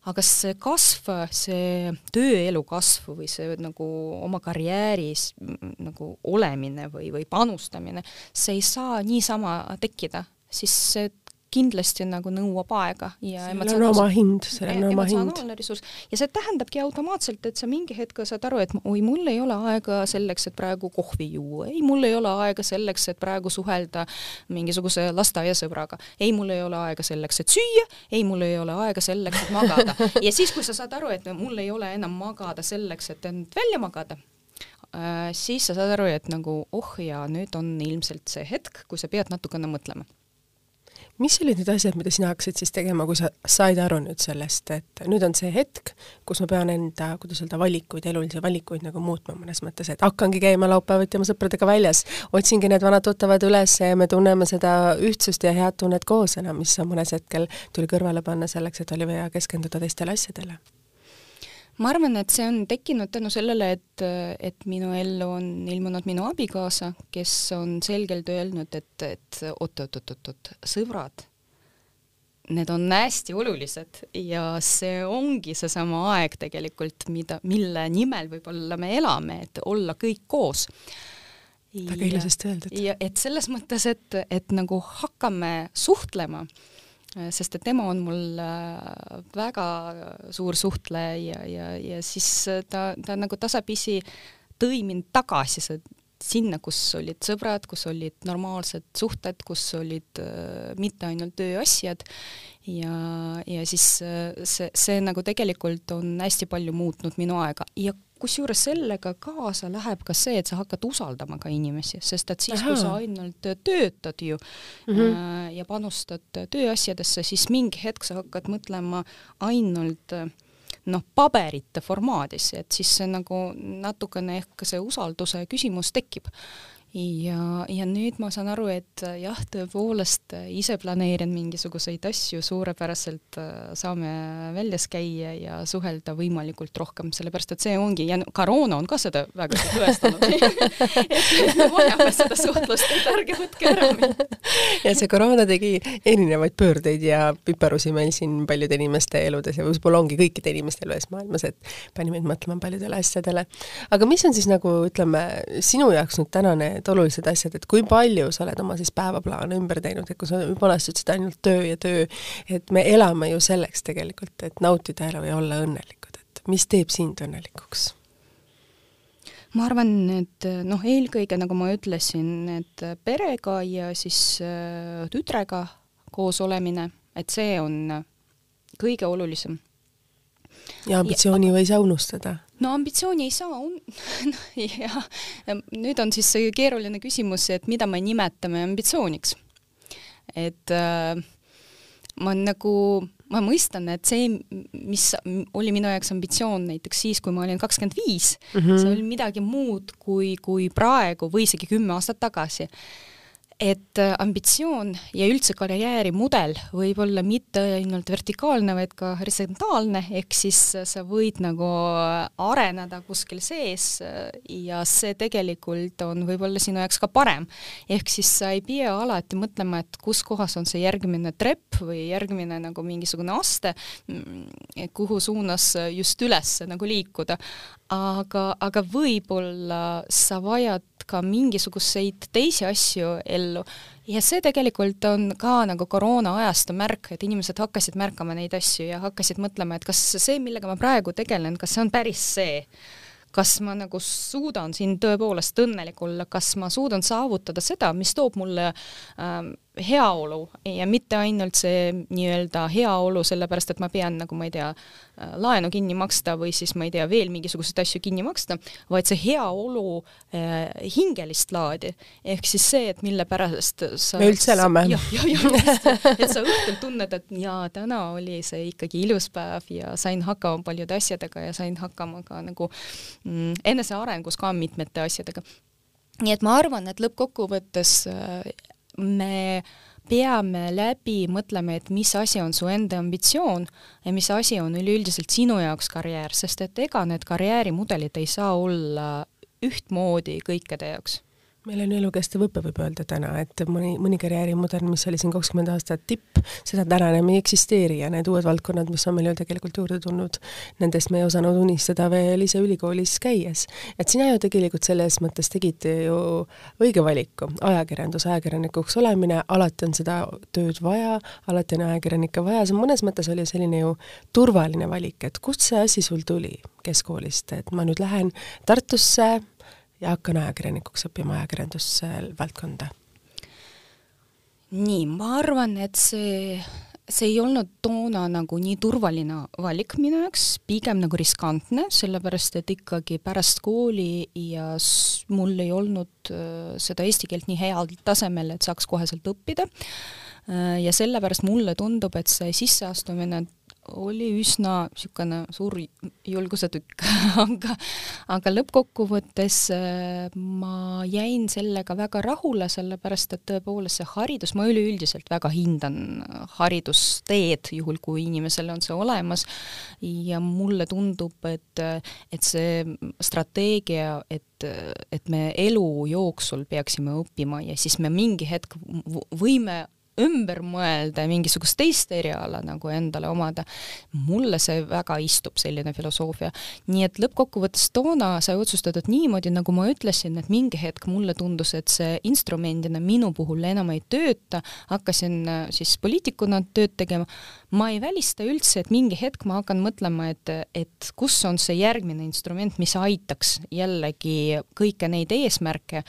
aga see kasv, see tööelu kasv või see nagu oma karjääris nagu olemine või, või panustamine, see ei saa niisama tekkida, siis see kindlasti nagu nõuab aega ja sellel on oma hind, sellel on oma hind. ja see tähendabki automaatselt, et sa mingi hetk saad aru, et oi, mul ei ole aega selleks, et praegu kohvi juua, ei, mul ei ole aega selleks, et praegu suhelda mingisuguse lasteaiasõbraga, ei, mul ei ole aega selleks, et süüa, ei, mul ei ole aega selleks, et magada. [laughs] ja siis, kui sa saad aru, et mul ei ole enam magada selleks, et end välja magada, äh, siis sa saad aru, et nagu oh jaa, nüüd on ilmselt see hetk, kui sa pead natukene mõtlema mis olid need asjad, mida sina hakkasid siis tegema, kui sa said aru nüüd sellest, et nüüd on see hetk, kus ma pean enda, kuidas öelda, valikuid, elulisi valikuid nagu muutma mõnes mõttes, et hakkangi käima laupäeviti oma sõpradega väljas, otsingi need vanad tuttavad üles ja me tunneme seda ühtsust ja head tunnet koos enam, mis mõnes hetkel tuli kõrvale panna selleks, et oli vaja keskenduda teistele asjadele ma arvan, et see on tekkinud tänu sellele, et, et minu ellu on ilmunud minu abikaasa, kes on selgelt öelnud, et, et oot-oot-oot-oot, sõbrad, need on hästi olulised ja see ongi seesama aeg tegelikult, mida, mille nimel võib-olla me elame, et olla kõik koos. väga ilusasti öeldud. ja et selles mõttes, et, et nagu hakkame suhtlema sest et tema on mul äh, väga suur suhtleja ja, ja, ja siis äh, ta, ta nagu tasapisi tõi mind tagasi sinna, kus olid sõbrad, kus olid normaalsed suhted, kus olid äh, mitte ainult tööasjad. Ja, ja siis äh, see, see nagu tegelikult on hästi palju muutnud minu aega. Ja kusjuures sellega kaasa läheb ka see, et sa hakkad usaldama ka inimesi, sest et siis, kui sa ainult töötad ju mm -hmm. ja panustad tööasjadesse, siis mingi hetk sa hakkad mõtlema ainult noh, paberite formaadis, et siis see nagu natukene ehk see usalduse küsimus tekib ja, ja nüüd ma saan aru, et äh, jah, tõepoolest äh, ise planeerin mingisuguseid asju, suurepäraselt äh, saame väljas käia ja suhelda võimalikult rohkem, sellepärast et see ongi, ja koroona on ka seda väga tõestanud et me vajame seda suhtlust, et ärge võtke ära mind. [laughs] ja see koroona tegi erinevaid pöördeid ja piparusi meil siin paljude inimeste eludes ja võib-olla ongi kõikide inimeste elus maailmas, et pani meid mõtlema paljudele asjadele. aga mis on siis nagu ütleme, sinu jaoks nüüd tänane need olulised asjad, et kui palju sa oled oma siis päevaplaane ümber teinud, et kui sa vanasti ütlesid ainult töö ja töö, et me elame ju selleks tegelikult, et nautida elu ja olla õnnelikud, et mis teeb sind õnnelikuks? ma arvan, et noh, eelkõige nagu ma ütlesin, et perega ja siis äh, tütrega koos olemine, et see on kõige olulisem ja ambitsiooni ja, ei saa unustada. No ambitsiooni ei saa un-, [laughs] jah, nüüd on siis see keeruline küsimus, et mida me nimetame ambitsiooniks. et äh, ma nagu, ma mõistan, et see, mis oli minu jaoks ambitsioon näiteks siis, kui ma olin kakskümmend viis, mhm. see oli midagi muud kui, kui praegu või isegi kümme aastat tagasi et äh, ambitsioon ja üldse karjäärimudel võib olla mitte ainult vertikaalne, vaid ka horisontaalne, ehk siis äh, sa võid nagu äh, areneda kuskil sees ja see tegelikult on võib-olla sinu jaoks ka parem. ehk siis sa ei pea alati mõtlema, et kus kohas on see järgmine trepp või järgmine nagu mingisugune aste, mm, kuhu suunas just üles nagu liikuda. Aga, aga võib-olla sa vajad ka mingisuguseid teisi asju ellu. Ja see tegelikult on ka nagu koroona ajastu märk, et inimesed hakkasid märkama neid asju ja hakkasid mõtlema, et kas see, millega ma praegu tegelen, kas see on päris see? Kas ma nagu suudan siin tõepoolest õnnelik olla, kas ma suudan saavutada seda, mis toob mulle ähm, heaolu ja mitte ainult see nii-öelda heaolu sellepärast, et ma pean nagu ma ei tea, laenu kinni maksta või siis ma ei tea, veel mingisuguseid asju kinni maksta, vaid see heaolu äh, hingelist laadi. ehk siis see, et mille pärast sa me üldse elame. jah, jah, jah, et sa õhtul tunned, et jaa, täna oli see ikkagi ilus päev ja sain hakkama paljude asjadega ja sain hakkama ka nagu mm, enesearengus ka mitmete asjadega. nii et ma arvan, et lõppkokkuvõttes äh, me peame läbi mõtlema, et mis asi on su enda ambitsioon ja mis asi on üleüldiselt sinu jaoks karjäär, sest et ega need karjäärimudelid ei saa olla ühtmoodi kõikide jaoks meil on elukestev õpe, võib öelda täna, et mõni, mõni karjäärimudel, mis oli siin kakskümmend aastat tipp, seda täna enam ei eksisteeri ja need uued valdkonnad, mis on meil ju tegelikult juurde tulnud, nendest me ei osanud unistada veel ise ülikoolis käies. et sina ju tegelikult selles mõttes tegid ju õige valiku, ajakirjandus, ajakirjanikuks olemine, alati on seda tööd vaja, alati on ajakirjanikke vaja, see mõnes mõttes oli selline ju turvaline valik, et kust see asi sul tuli keskkoolist, et ma nüüd lähen Tartusse, ja hakkan ajakirjanikuks õppima ajakirjandusvaldkonda? nii, ma arvan, et see, see ei olnud toona nagu nii turvaline valik minu jaoks, pigem nagu riskantne, sellepärast et ikkagi pärast kooli ja mul ei olnud äh, seda eesti keelt nii heal tasemel, et saaks koheselt õppida äh, ja sellepärast mulle tundub, et see sisseastumine oli üsna niisugune suur julgusetükk [laughs] aga, aga lõppkokkuvõttes äh, ma jäin sellega väga rahule, sellepärast et tõepoolest see haridus, ma üleüldiselt väga hindan haridusteed, juhul kui inimesel on see olemas, ja mulle tundub, et, et see strateegia, et et me elu jooksul peaksime õppima ja siis me mingi hetk võime ümber mõelda ja mingisugust teist eriala nagu endale omada, mulle see väga istub, selline filosoofia. nii et lõppkokkuvõttes toona sai otsustatud niimoodi, nagu ma ütlesin, et mingi hetk mulle tundus, et see instrumendina minu puhul enam ei tööta, hakkasin äh, siis poliitikuna tööd tegema, ma ei välista üldse, et mingi hetk ma hakkan mõtlema, et, et kus on see järgmine instrument, mis aitaks jällegi kõiki neid eesmärke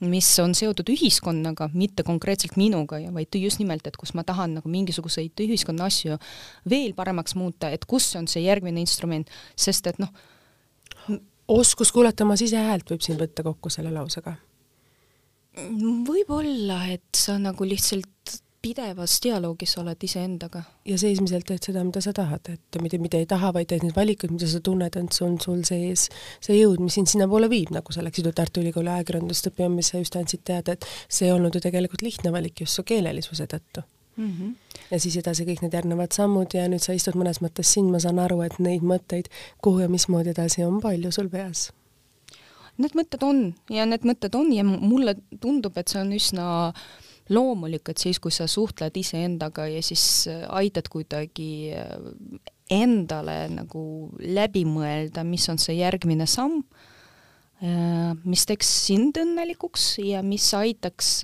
mis on seotud ühiskonnaga, mitte konkreetselt minuga ja vaid just nimelt, et kus ma tahan nagu mingisuguseid ühiskonna asju veel paremaks muuta, et kus on see järgmine instrument, sest et noh, oskus kuulata oma sisehäält võib siin võtta kokku selle lausega? võib-olla, et sa nagu lihtsalt pidevas dialoogis oled iseendaga. ja seesmiselt teed seda, mida sa tahad, et mitte, mida ei taha, vaid teed neid valikuid, mida sa tunned, et see on sul sees see jõud, mis sind sinnapoole viib, nagu sa läksid ju Tartu Ülikooli ajakirjandust õppima, mis sa just andsid teada, et see ei olnud ju tegelikult lihtne valik just su keelelisuse tõttu mm. -hmm. ja siis edasi kõik need järgnevad sammud ja nüüd sa istud mõnes mõttes siin, ma saan aru, et neid mõtteid, kuhu ja mismoodi edasi, on palju sul peas Need mõtted on ja need mõtted on ja mulle tundub, et see on üsna loomulik, et siis, kui sa suhtled iseendaga ja siis äh, aitad kuidagi äh, endale nagu läbi mõelda, mis on see järgmine samm, äh, mis teeks sind õnnelikuks ja mis aitaks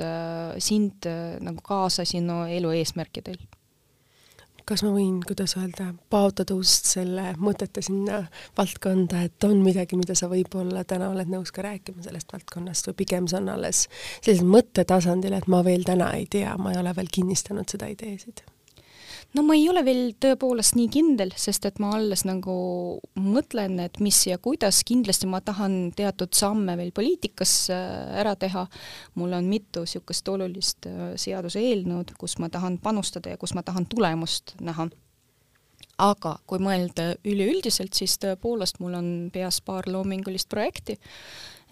sind nagu kaasa sinu elu eesmärkidel kas ma võin, kuidas öelda, paotada ust selle mõtete sinna valdkonda, et on midagi, mida sa võib-olla täna oled nõus ka rääkima sellest valdkonnast või pigem see on alles sellisel mõttetasandil, et ma veel täna ei tea, ma ei ole veel kinnistanud seda ideesid no ma ei ole veel tõepoolest nii kindel, sest et ma alles nagu mõtlen, et mis ja kuidas, kindlasti ma tahan teatud samme veel poliitikas äh, ära teha. mul on mitu niisugust olulist äh, seaduseelnõud, kus ma tahan panustada ja kus ma tahan tulemust näha aga kui mõelda üleüldiselt, siis tõepoolest mul on peas paar loomingulist projekti,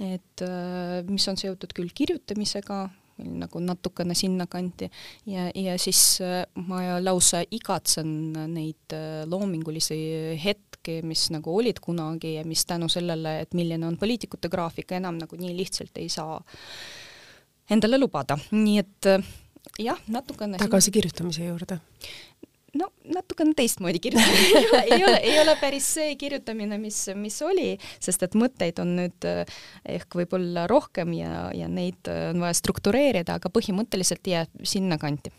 et äh, mis on seotud küll kirjutamisega, nagu natukene sinnakanti. Ja, ja siis äh, ma lausa igatsen neid äh, loomingulisi hetki, mis nagu olid kunagi ja mis tänu sellele, et milline on poliitikute graafik, enam nagu nii lihtsalt ei saa endale lubada, nii et äh, jah, natukene tagasi kirjutamise juurde no natukene teistmoodi kirjutamine [laughs] ei ole, ei ole päris see kirjutamine, mis, mis oli, sest et mõtteid on nüüd eh, ehk võib-olla rohkem ja, ja neid eh, on vaja struktureerida, aga põhimõtteliselt jääb sinnakanti.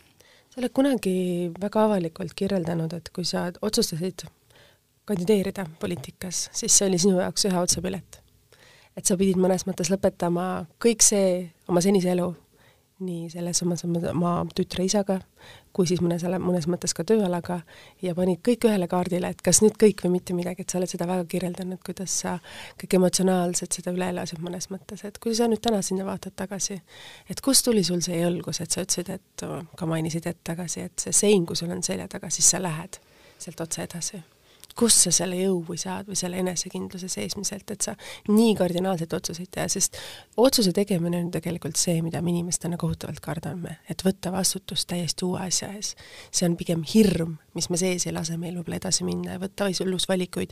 sa oled kunagi väga avalikult kirjeldanud, et kui sa otsustasid kandideerida poliitikas, siis see oli sinu jaoks ühe otsapilet. et sa pidid mõnes mõttes lõpetama kõik see oma senise elu nii selles omas oma tütre isaga, kui siis mõnes, mõnes mõttes ka tööalaga ja panid kõik ühele kaardile, et kas nüüd kõik või mitte midagi, et sa oled seda väga kirjeldanud, kuidas sa kõik emotsionaalselt seda üle elasid mõnes mõttes, et kui sa nüüd täna sinna vaatad tagasi, et kust tuli sul see julgus, et sa ütlesid, et ka mainisid hetk tagasi, et see sein, kui sul on selja taga, siis sa lähed sealt otse edasi kust sa selle jõu või saad või selle enesekindluse seesmiselt, et sa nii kardinaalseid otsuseid teha, sest otsuse tegemine on tegelikult see, mida me inimestena kohutavalt kardame, et võtta vastutust täiesti uue asja ees. see on pigem hirm, mis me sees ei lase meil võib-olla edasi minna ja võtta elus valikuid,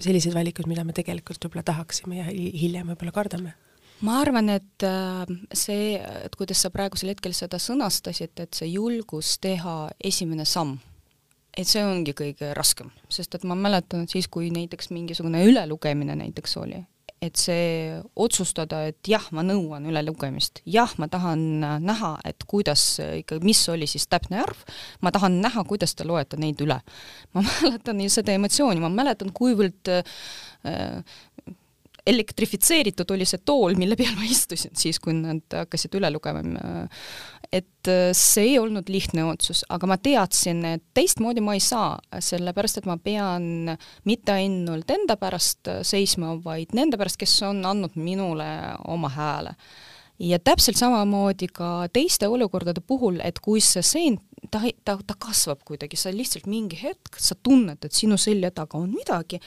selliseid valikuid, mida me tegelikult võib-olla tahaksime ja hiljem võib-olla kardame ma arvan, et äh, see, et kuidas sa praegusel hetkel seda sõnastasid, et see julgus teha esimene samm et see ongi kõige raskem, sest et ma mäletan, et siis, kui näiteks mingisugune ülelugemine näiteks oli, et see otsustada, et jah, ma nõuan ülelugemist, jah, ma tahan näha, et kuidas ikka, mis oli siis täpne arv, ma tahan näha, kuidas te loete neid üle. [laughs] ma mäletan seda emotsiooni, ma mäletan, kuivõrd äh, elektrifitseeritud oli see tool, mille peal ma istusin siis, kui nad hakkasid üle lugema. et äh, see ei olnud lihtne otsus, aga ma teadsin, et teistmoodi ma ei saa, sellepärast et ma pean mitte ainult enda pärast seisma, vaid nende pärast, kes on andnud minule oma hääle ja täpselt samamoodi ka teiste olukordade puhul, et kui see sein, ta, ta, ta kasvab kuidagi, sa lihtsalt mingi hetk, sa tunned, et sinu selja taga on midagi,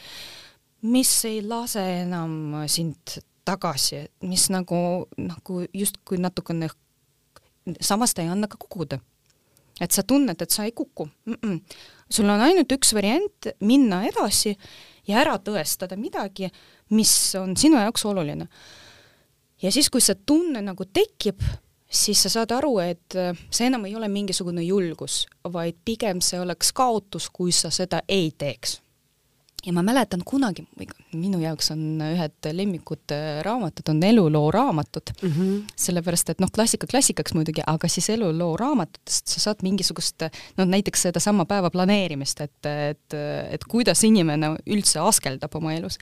mis ei lase enam sind tagasi, mis nagu, nagu justkui natukene, samas ta ei anna ka kukkuda. et sa tunned, et sa ei kuku mm. -mm. sul on ainult üks variant, minna edasi ja ära tõestada midagi, mis on sinu jaoks oluline. ja siis, kui see tunne nagu tekib, siis sa saad aru, et see enam ei ole mingisugune julgus, vaid pigem see oleks kaotus, kui sa seda ei teeks ja ma mäletan kunagi, minu jaoks on ühed lemmikud äh, raamatud on eluloo raamatud mm, -hmm. sellepärast et noh, klassika klassikaks muidugi, aga siis eluloo raamatutest sa saad mingisugust, no näiteks sedasama päeva planeerimist, et, et, et kuidas inimene üldse askeldab oma elus.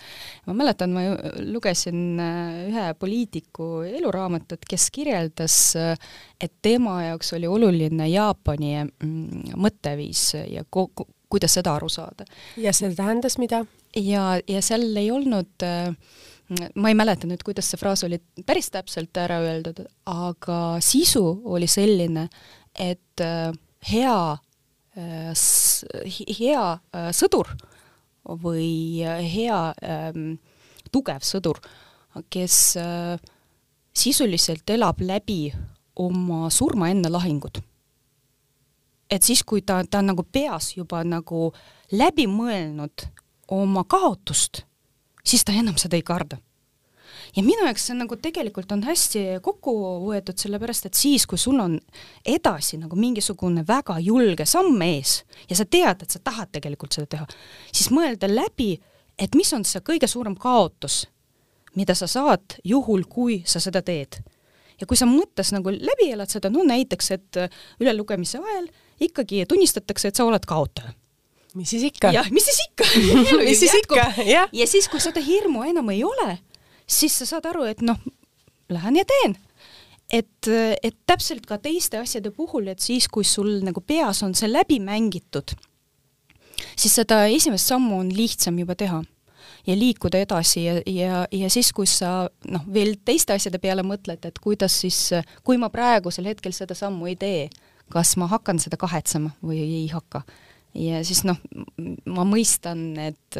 ma mäletan, ma lugesin äh, ühe poliitiku eluraamatut, kes kirjeldas, äh, et tema jaoks oli oluline Jaapani mm, mõtteviis ja ko-, kuidas seda aru saada. ja see tähendas mida? ja, ja seal ei olnud äh, ma ei mäleta nüüd, kuidas see fraas oli päris täpselt ära öeldud, aga sisu oli selline, et äh, hea äh,, hea sõdur või hea ähm, tugev sõdur, kes sisuliselt elab läbi oma surma enne lahingut. Et siis, kui ta, ta on nagu peas juba nagu läbi mõelnud oma kaotust, siis ta enam seda ei karda ja minu jaoks see nagu tegelikult on hästi kokku võetud, sellepärast et siis, kui sul on edasi nagu mingisugune väga julge samm ees ja sa tead, et sa tahad tegelikult seda teha, siis mõelda läbi, et mis on see kõige suurem kaotus, mida sa saad juhul, kui sa seda teed. ja kui sa mõttes nagu läbi elad seda, no näiteks, et ülelugemise ajal ikkagi tunnistatakse, et sa oled kaotaja mis siis ikka? jah, mis siis ikka [laughs] mis siis ikka, jah. ja siis, kui seda hirmu enam ei ole, siis sa saad aru, et noh, lähen ja teen. et, et täpselt ka teiste asjade puhul, et siis, kui sul nagu peas on see läbi mängitud, siis seda esimest sammu on lihtsam juba teha ja liikuda edasi ja, ja, ja siis, kui sa noh, veel teiste asjade peale mõtled, et kuidas siis, kui ma praegusel hetkel seda sammu ei tee, kas ma hakkan seda kahetsema või ei hakka. ja siis noh, ma mõistan, et,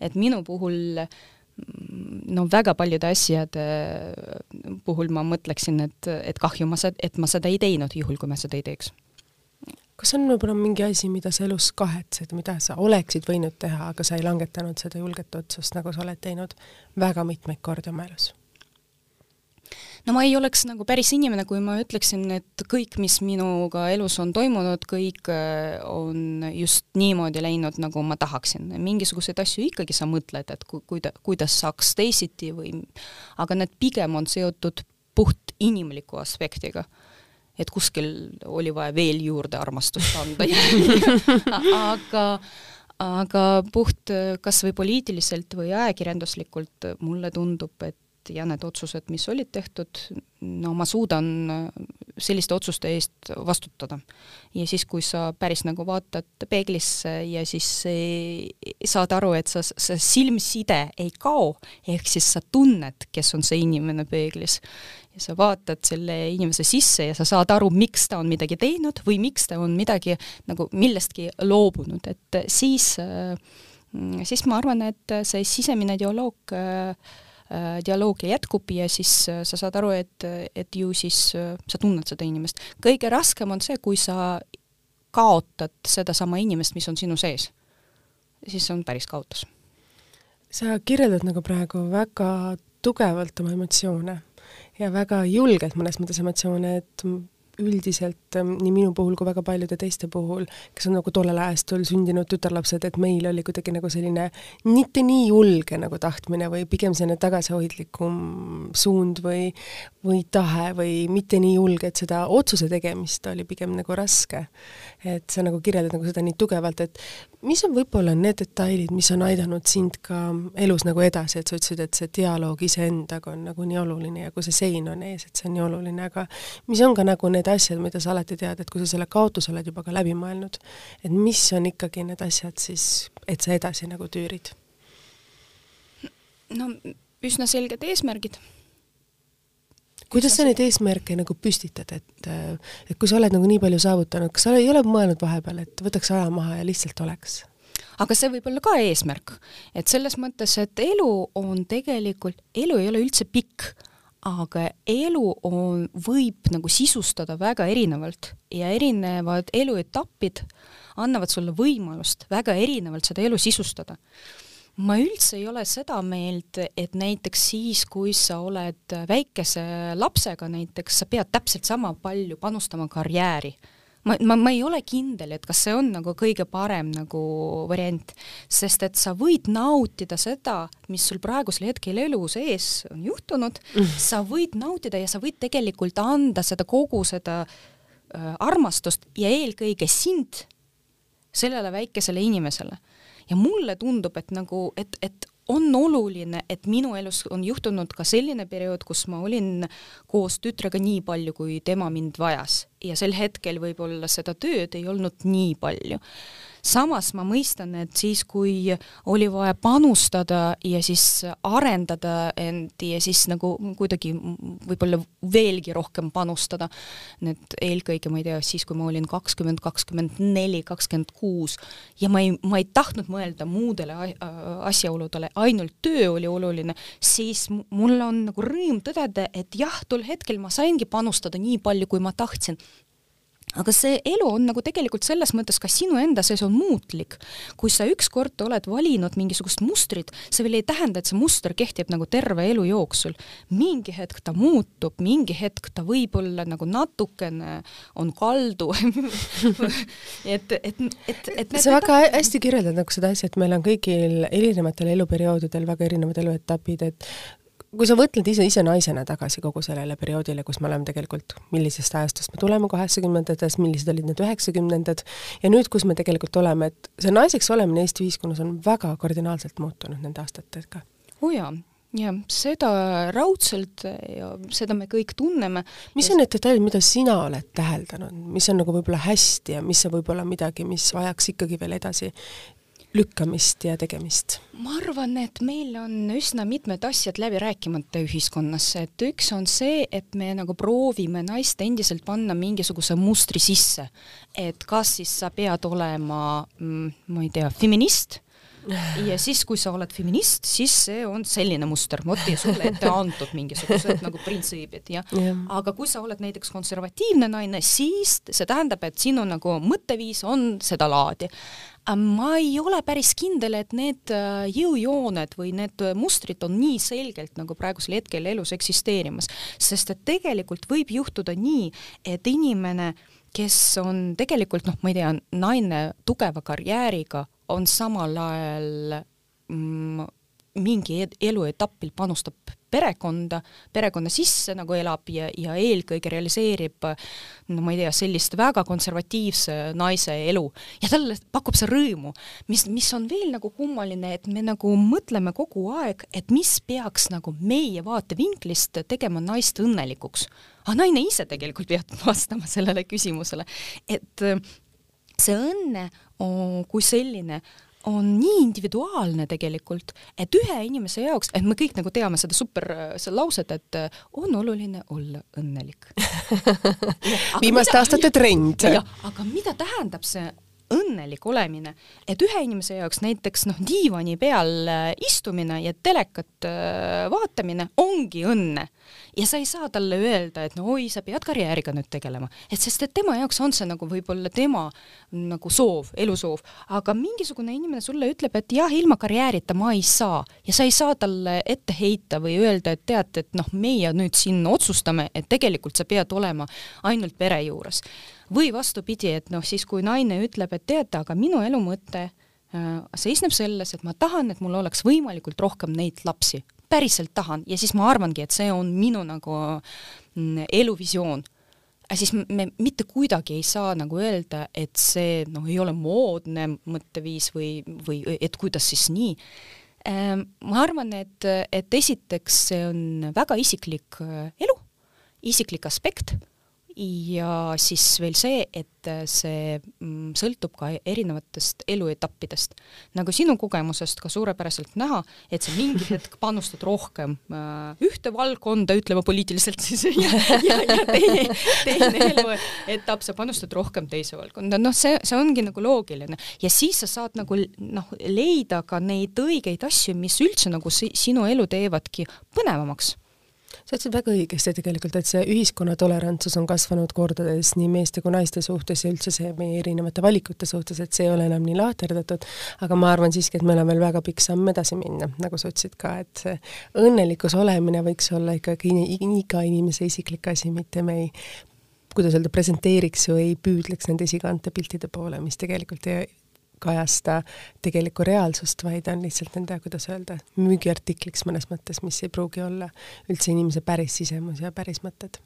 et minu puhul no väga paljude asjade puhul ma mõtleksin, et, et kahju ma, et ma seda ei teinud, juhul kui ma seda ei teeks. kas on võib-olla mingi asi, mida sa elus kahetsed, mida sa oleksid võinud teha, aga sa ei langetanud seda julget otsust, nagu sa oled teinud väga mitmeid kordi oma elus? No ma ei oleks nagu päris inimene, kui ma ütleksin, et kõik, mis minuga elus on toimunud, kõik äh, on just niimoodi läinud, nagu ma tahaksin. mingisuguseid asju ikkagi sa mõtled, et ku-, kuida-, kuidas saaks teisiti või aga need pigem on seotud puht inimliku aspektiga. et kuskil oli vaja veel juurde armastust anda [laughs] aga aga puht kas või poliitiliselt või ajakirjanduslikult mulle tundub, et ja need otsused, mis olid tehtud, no ma suudan selliste otsuste eest vastutada. ja siis, kui sa päris nagu vaatad peeglisse ja siis saad aru, et sa, see silmside ei kao, ehk siis sa tunned, kes on see inimene peeglis. ja sa vaatad selle inimese sisse ja sa saad aru, miks ta on midagi teinud või miks ta on midagi nagu millestki loobunud, et siis siis ma arvan, et see sisemine dialoog äh, Äh, dialoog jätkub ja siis äh, sa saad aru, et, et ju siis äh, sa tunned seda inimest. kõige raskem on see, kui sa kaotad sedasama inimest, mis on sinu sees. siis on päris kaotus. sa kirjeldad nagu praegu väga tugevalt oma emotsioone ja väga julgelt mõnes mõttes emotsioone, et üldiselt ähm, nii minu puhul kui väga paljude teiste puhul, kes on nagu tollel ajastul sündinud tütarlapsed, et meil oli kuidagi nagu selline mitte nii julge nagu tahtmine või pigem selline tagasihoidlikum suund või, või tahe või mitte nii julge, et seda otsuse tegemist oli pigem nagu raske. et sa nagu kirjeldad nagu seda nii tugevalt, et mis on võib-olla need detailid, mis on aidanud sind ka elus nagu edasi, et sa ütlesid, et see dialoog iseendaga on nagu nii oluline ja kui see sein on ees, et see on nii oluline, aga mis on ka nagu need need asjad, mida sa alati tead, et kui sa selle kaotuse oled juba ka läbi mõelnud, et mis on ikkagi need asjad siis, et sa edasi nagu tüürid? no üsna selged eesmärgid. kuidas sa neid eesmärke nagu püstitad, et, et kui sa oled nagu nii palju saavutanud, kas sa ei ole mõelnud vahepeal, et võtaks aja maha ja lihtsalt oleks? aga see võib olla ka eesmärk, et selles mõttes, et elu on tegelikult, elu ei ole üldse pikk aga elu on, võib nagu sisustada väga erinevalt ja erinevad eluetapid annavad sulle võimalust väga erinevalt seda elu sisustada. ma üldse ei ole seda meelt, et näiteks siis, kui sa oled väikese lapsega näiteks, sa pead täpselt sama palju panustama karjääri ma, ma, ma ei ole kindel, et kas see on nagu kõige parem nagu variant, sest et sa võid nautida seda, mis sul praegusel hetkel elu sees on juhtunud mm., sa võid nautida ja sa võid tegelikult anda seda kogu seda äh, armastust ja eelkõige sind sellele väikesele inimesele. ja mulle tundub, et nagu, et, et on oluline, et minu elus on juhtunud ka selline periood, kus ma olin koos tütrega nii palju, kui tema mind vajas ja sel hetkel võib-olla seda tööd ei olnud nii palju. Samas ma mõistan, et siis, kui oli vaja panustada ja siis arendada end ja siis nagu kuidagi võib-olla veelgi rohkem panustada, need eelkõige, ma ei tea, siis kui ma olin kakskümmend, kakskümmend neli, kakskümmend kuus ja ma ei, ma ei tahtnud mõelda muudele asjaoludele, ainult töö oli oluline, siis mul on nagu rõõm tõdeda, et jah, tol hetkel ma saingi panustada nii palju, kui ma tahtsin aga see elu on nagu tegelikult selles mõttes ka sinu enda sees on muutlik. kui sa ükskord oled valinud mingisugust mustrit, see veel ei tähenda, et see muster kehtib nagu terve elu jooksul. mingi hetk ta muutub, mingi hetk ta võib-olla nagu natukene on kaldu [laughs] et, et, et, et sa väga hästi kirjeldad nagu seda asja, et meil on kõigil erinevatel eluperioodidel väga erinevad eluetapid, et kui sa mõtled ise, ise naisena tagasi kogu sellele perioodile, kus me oleme tegelikult, millisest ajastust me tuleme kaheksakümnendates, millised olid need üheksakümnendad, ja nüüd, kus me tegelikult oleme, et see naiseks olemine Eesti ühiskonnas on väga kardinaalselt muutunud nende aastatega. oo oh jaa, jah, seda raudselt ja seda me kõik tunneme. mis on need detailid, mida sina oled täheldanud, mis on nagu võib-olla hästi ja mis on võib-olla midagi, mis vajaks ikkagi veel edasi lükkamist ja tegemist? ma arvan, et meil on üsna mitmed asjad läbi rääkimata ühiskonnas, et üks on see, et me nagu proovime naist endiselt panna mingisuguse mustri sisse. et kas siis sa pead olema, mm, ma ei tea, feminist ja siis, kui sa oled feminist, siis see on selline muster, vot ja sulle ette antud mingisugused nagu printsiibid ja yeah. aga kui sa oled näiteks konservatiivne naine, siis see tähendab, et sinu nagu mõtteviis on sedalaadi ma ei ole päris kindel, et need äh, jõujooned või need mustrid on nii selgelt nagu praegusel hetkel elus eksisteerimas, sest et tegelikult võib juhtuda nii, et inimene, kes on tegelikult noh, ma ei tea, naine tugeva karjääriga, on samal ajal mm, mingi eluetapil panustab perekonda, perekonna sisse nagu elab ja, ja eelkõige realiseerib no ma ei tea, sellist väga konservatiivse naise elu ja talle pakub see rõõmu, mis, mis on veel nagu kummaline, et me nagu mõtleme kogu aeg, et mis peaks nagu meie vaatevinklist tegema naist õnnelikuks. aga naine ise tegelikult peab [laughs] vastama sellele küsimusele, et see õnne kui selline on nii individuaalne tegelikult, et ühe inimese jaoks, et me kõik nagu teame seda super, seda lauset, et äh, on oluline olla õnnelik [laughs] viimaste aastate trend. aga mida tähendab see õnnelik olemine, et ühe inimese jaoks näiteks noh, diivani peal äh, istumine ja telekat äh, vaatamine ongi õnne. Ja sa ei saa talle öelda, et no oi, sa pead karjääriga nüüd tegelema, et sest et tema jaoks on see nagu võib-olla tema nagu soov, elusoov, aga mingisugune inimene sulle ütleb, et jah, ilma karjäärita ma ei saa. Ja sa ei saa talle ette heita või öelda, et tead, et noh, meie nüüd siin otsustame, et tegelikult sa pead olema ainult pere juures. Või vastupidi, et noh, siis kui naine ütleb, et teate, aga minu elu mõte äh, seisneb selles, et ma tahan, et mul oleks võimalikult rohkem neid lapsi, päriselt tahan ja siis ma arvangi, et see on minu nagu mm, eluvisioon. siis me mitte kuidagi ei saa nagu öelda, et see noh, ei ole moodne mõtteviis või, või et kuidas siis nii. Ehm, ma arvan, et, et esiteks see on väga isiklik äh, elu, isiklik aspekt ja siis veel see, et see mm, sõltub ka erinevatest eluetappidest. nagu sinu kogemusest ka suurepäraselt näha, et sa mingi hetk [laughs] panustad rohkem äh, ühte valdkonda, ütleme poliitiliselt siis, ja, ja, ja [laughs] teine, teine eluetapp, sa panustad rohkem teise valdkonda, noh, see, see ongi nagu loogiline. ja siis sa saad nagu noh, leida ka neid õigeid asju, mis üldse nagu si sinu elu teevadki põnevamaks sa ütlesid väga õigesti tegelikult, et see ühiskonna tolerantsus on kasvanud kordades nii meeste kui naiste suhtes ja üldse see meie erinevate valikute suhtes, et see ei ole enam nii lahterdatud, aga ma arvan siiski, et meil on veel väga pikk samm edasi minna, nagu sa ütlesid ka, et õnnelikus olemine võiks olla ikkagi iga inimese isiklik asi, mitte me ei kuidas öelda, presenteeriks ju ei püüdleks nende esikaante piltide poole, mis tegelikult ei, kajasta tegelikku reaalsust, vaid on lihtsalt nende, kuidas öelda, müügiartikliks mõnes mõttes, mis ei pruugi olla üldse inimese päris sisemus ja päris mõtted.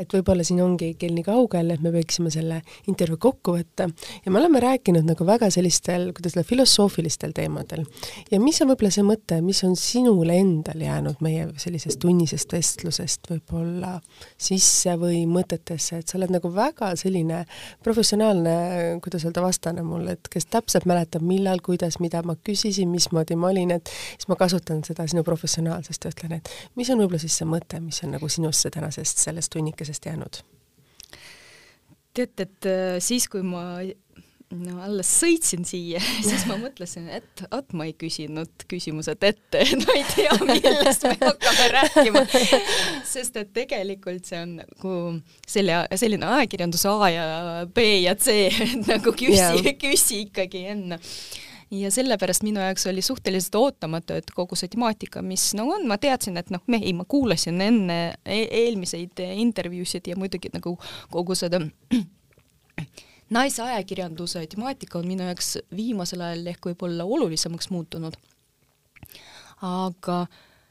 Et võib-olla siin ongi kell nii kaugel, et me võiksime selle intervjuu kokku võtta ja me oleme rääkinud nagu väga sellistel, kuidas öelda, filosoofilistel teemadel. ja mis on võib-olla see mõte, mis on sinule endal jäänud meie sellisest tunnisest vestlusest võib-olla sisse või mõtetesse, et sa oled nagu väga selline professionaalne, kuidas öelda, vastane mulle, et kes täpselt mäletab, millal, kuidas, mida ma küsisin, mismoodi ma olin, et siis ma kasutan seda sinu professionaalsust ja ütlen, et mis on võib-olla siis see mõte, mis on nagu sinusse tänasest sellest tunnikesest jäänud? tead, et äh, siis, kui ma no alles sõitsin siia, [laughs] siis ma mõtlesin, et vot ma ei küsinud küsimused ette, [laughs] no ei tea, millest me hakkame rääkima. [laughs] sest et tegelikult see on nagu selle, selline ajakirjanduse A ja B ja C, et nagu küsi yeah., küsi ikkagi enne ja sellepärast minu jaoks oli suhteliselt ootamatu, et kogu see temaatika, mis no on, ma teadsin, et noh, ei, ma kuulasin enne e eelmiseid intervjuusid ja muidugi nagu kogu seda [clears throat] naisajakirjanduse temaatika on minu jaoks viimasel ajal ehk võib-olla olulisemaks muutunud. aga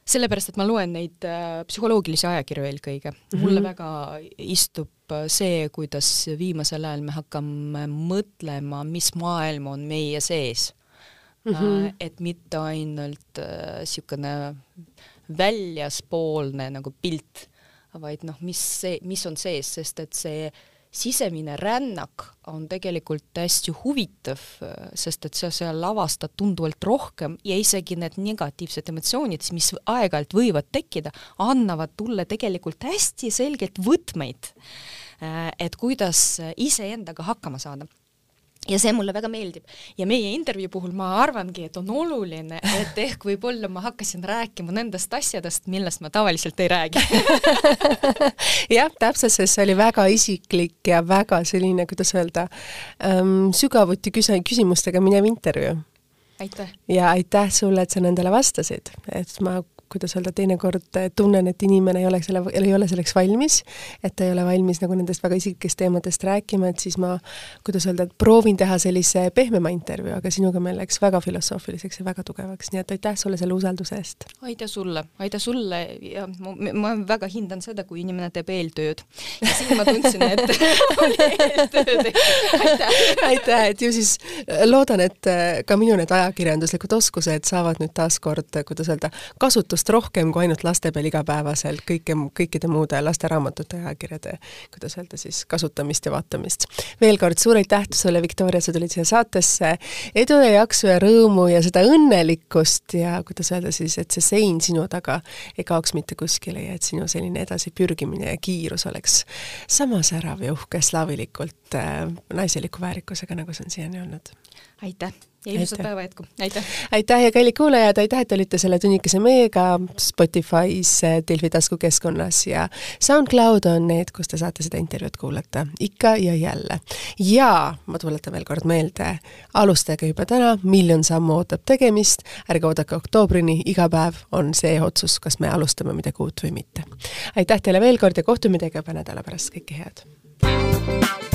sellepärast, et ma loen neid äh, psühholoogilisi ajakirju eelkõige mm. -hmm. mulle väga istub see, kuidas viimasel ajal me hakkame mõtlema, mis maailm on meie sees mm. -hmm. et mitte ainult niisugune äh, väljaspoolne nagu pilt, vaid noh, mis see, mis on sees, sest et see sisemine rännak on tegelikult hästi huvitav, sest et sa seal avastad tunduvalt rohkem ja isegi need negatiivsed emotsioonid, mis aeg-ajalt võivad tekkida, annavad tulle tegelikult hästi selgelt võtmeid, äh, et kuidas iseendaga hakkama saada ja see mulle väga meeldib ja meie intervjuu puhul ma arvangi, et on oluline, et ehk võib-olla ma hakkasin rääkima nendest asjadest, millest ma tavaliselt ei räägi [laughs] jah, täpselt, sest see oli väga isiklik ja väga selline, kuidas öelda ähm,, sügavuti küse-, küsimustega minev intervjuu. aitäh! ja aitäh sulle, et sa nendele vastasid, et ma kuidas öelda, teinekord tunnen, et inimene ei ole selle, ei ole selleks valmis, et ta ei ole valmis nagu nendest väga isiklikest teemadest rääkima, et siis ma, kuidas öelda, proovin teha sellise pehmema intervjuu, aga sinuga meil läks väga filosoofiliseks ja väga tugevaks, nii et aitäh sulle selle usalduse eest! aitäh sulle, aitäh sulle ja ma, ma väga hindan seda, kui inimene teeb eeltööd. ja siin ma tundsin, et [laughs] oli eeltöö tehtud, aitäh! aitäh, et ju siis loodan, et ka minu need ajakirjanduslikud oskused saavad nüüd taaskord, kuidas öelda, kasutust väärtust rohkem kui ainult laste peal igapäevaselt kõike, kõikide muude lasteraamatute ja ajakirjade, kuidas öelda siis, kasutamist ja vaatamist. veel kord suur aitäh sulle, Viktoria, sa tulid siia saatesse, edu ja jaksu ja rõõmu ja seda õnnelikkust ja kuidas öelda siis, et see sein sinu taga ei kaoks mitte kuskile ja et sinu selline edasipürgimine ja kiirus oleks sama särav ja uhke slaavilikult äh, naiseliku väärikusega, nagu see on siiani olnud. aitäh! Ja ilusat päeva jätku, aitäh! aitäh ja kallid kuulajad, aitäh, et olite selle tunnikese meiega Spotify's, Delfi taskukeskkonnas ja SoundCloud on need, kus te saate seda intervjuud kuulata ikka ja jälle. ja ma tuletan veel kord meelde, alustage juba täna, miljon sammu ootab tegemist, ärge oodake oktoobrini, iga päev on see otsus, kas me alustame midagi uut või mitte. aitäh teile veel kord ja kohtume teiega juba nädala pärast, kõike head!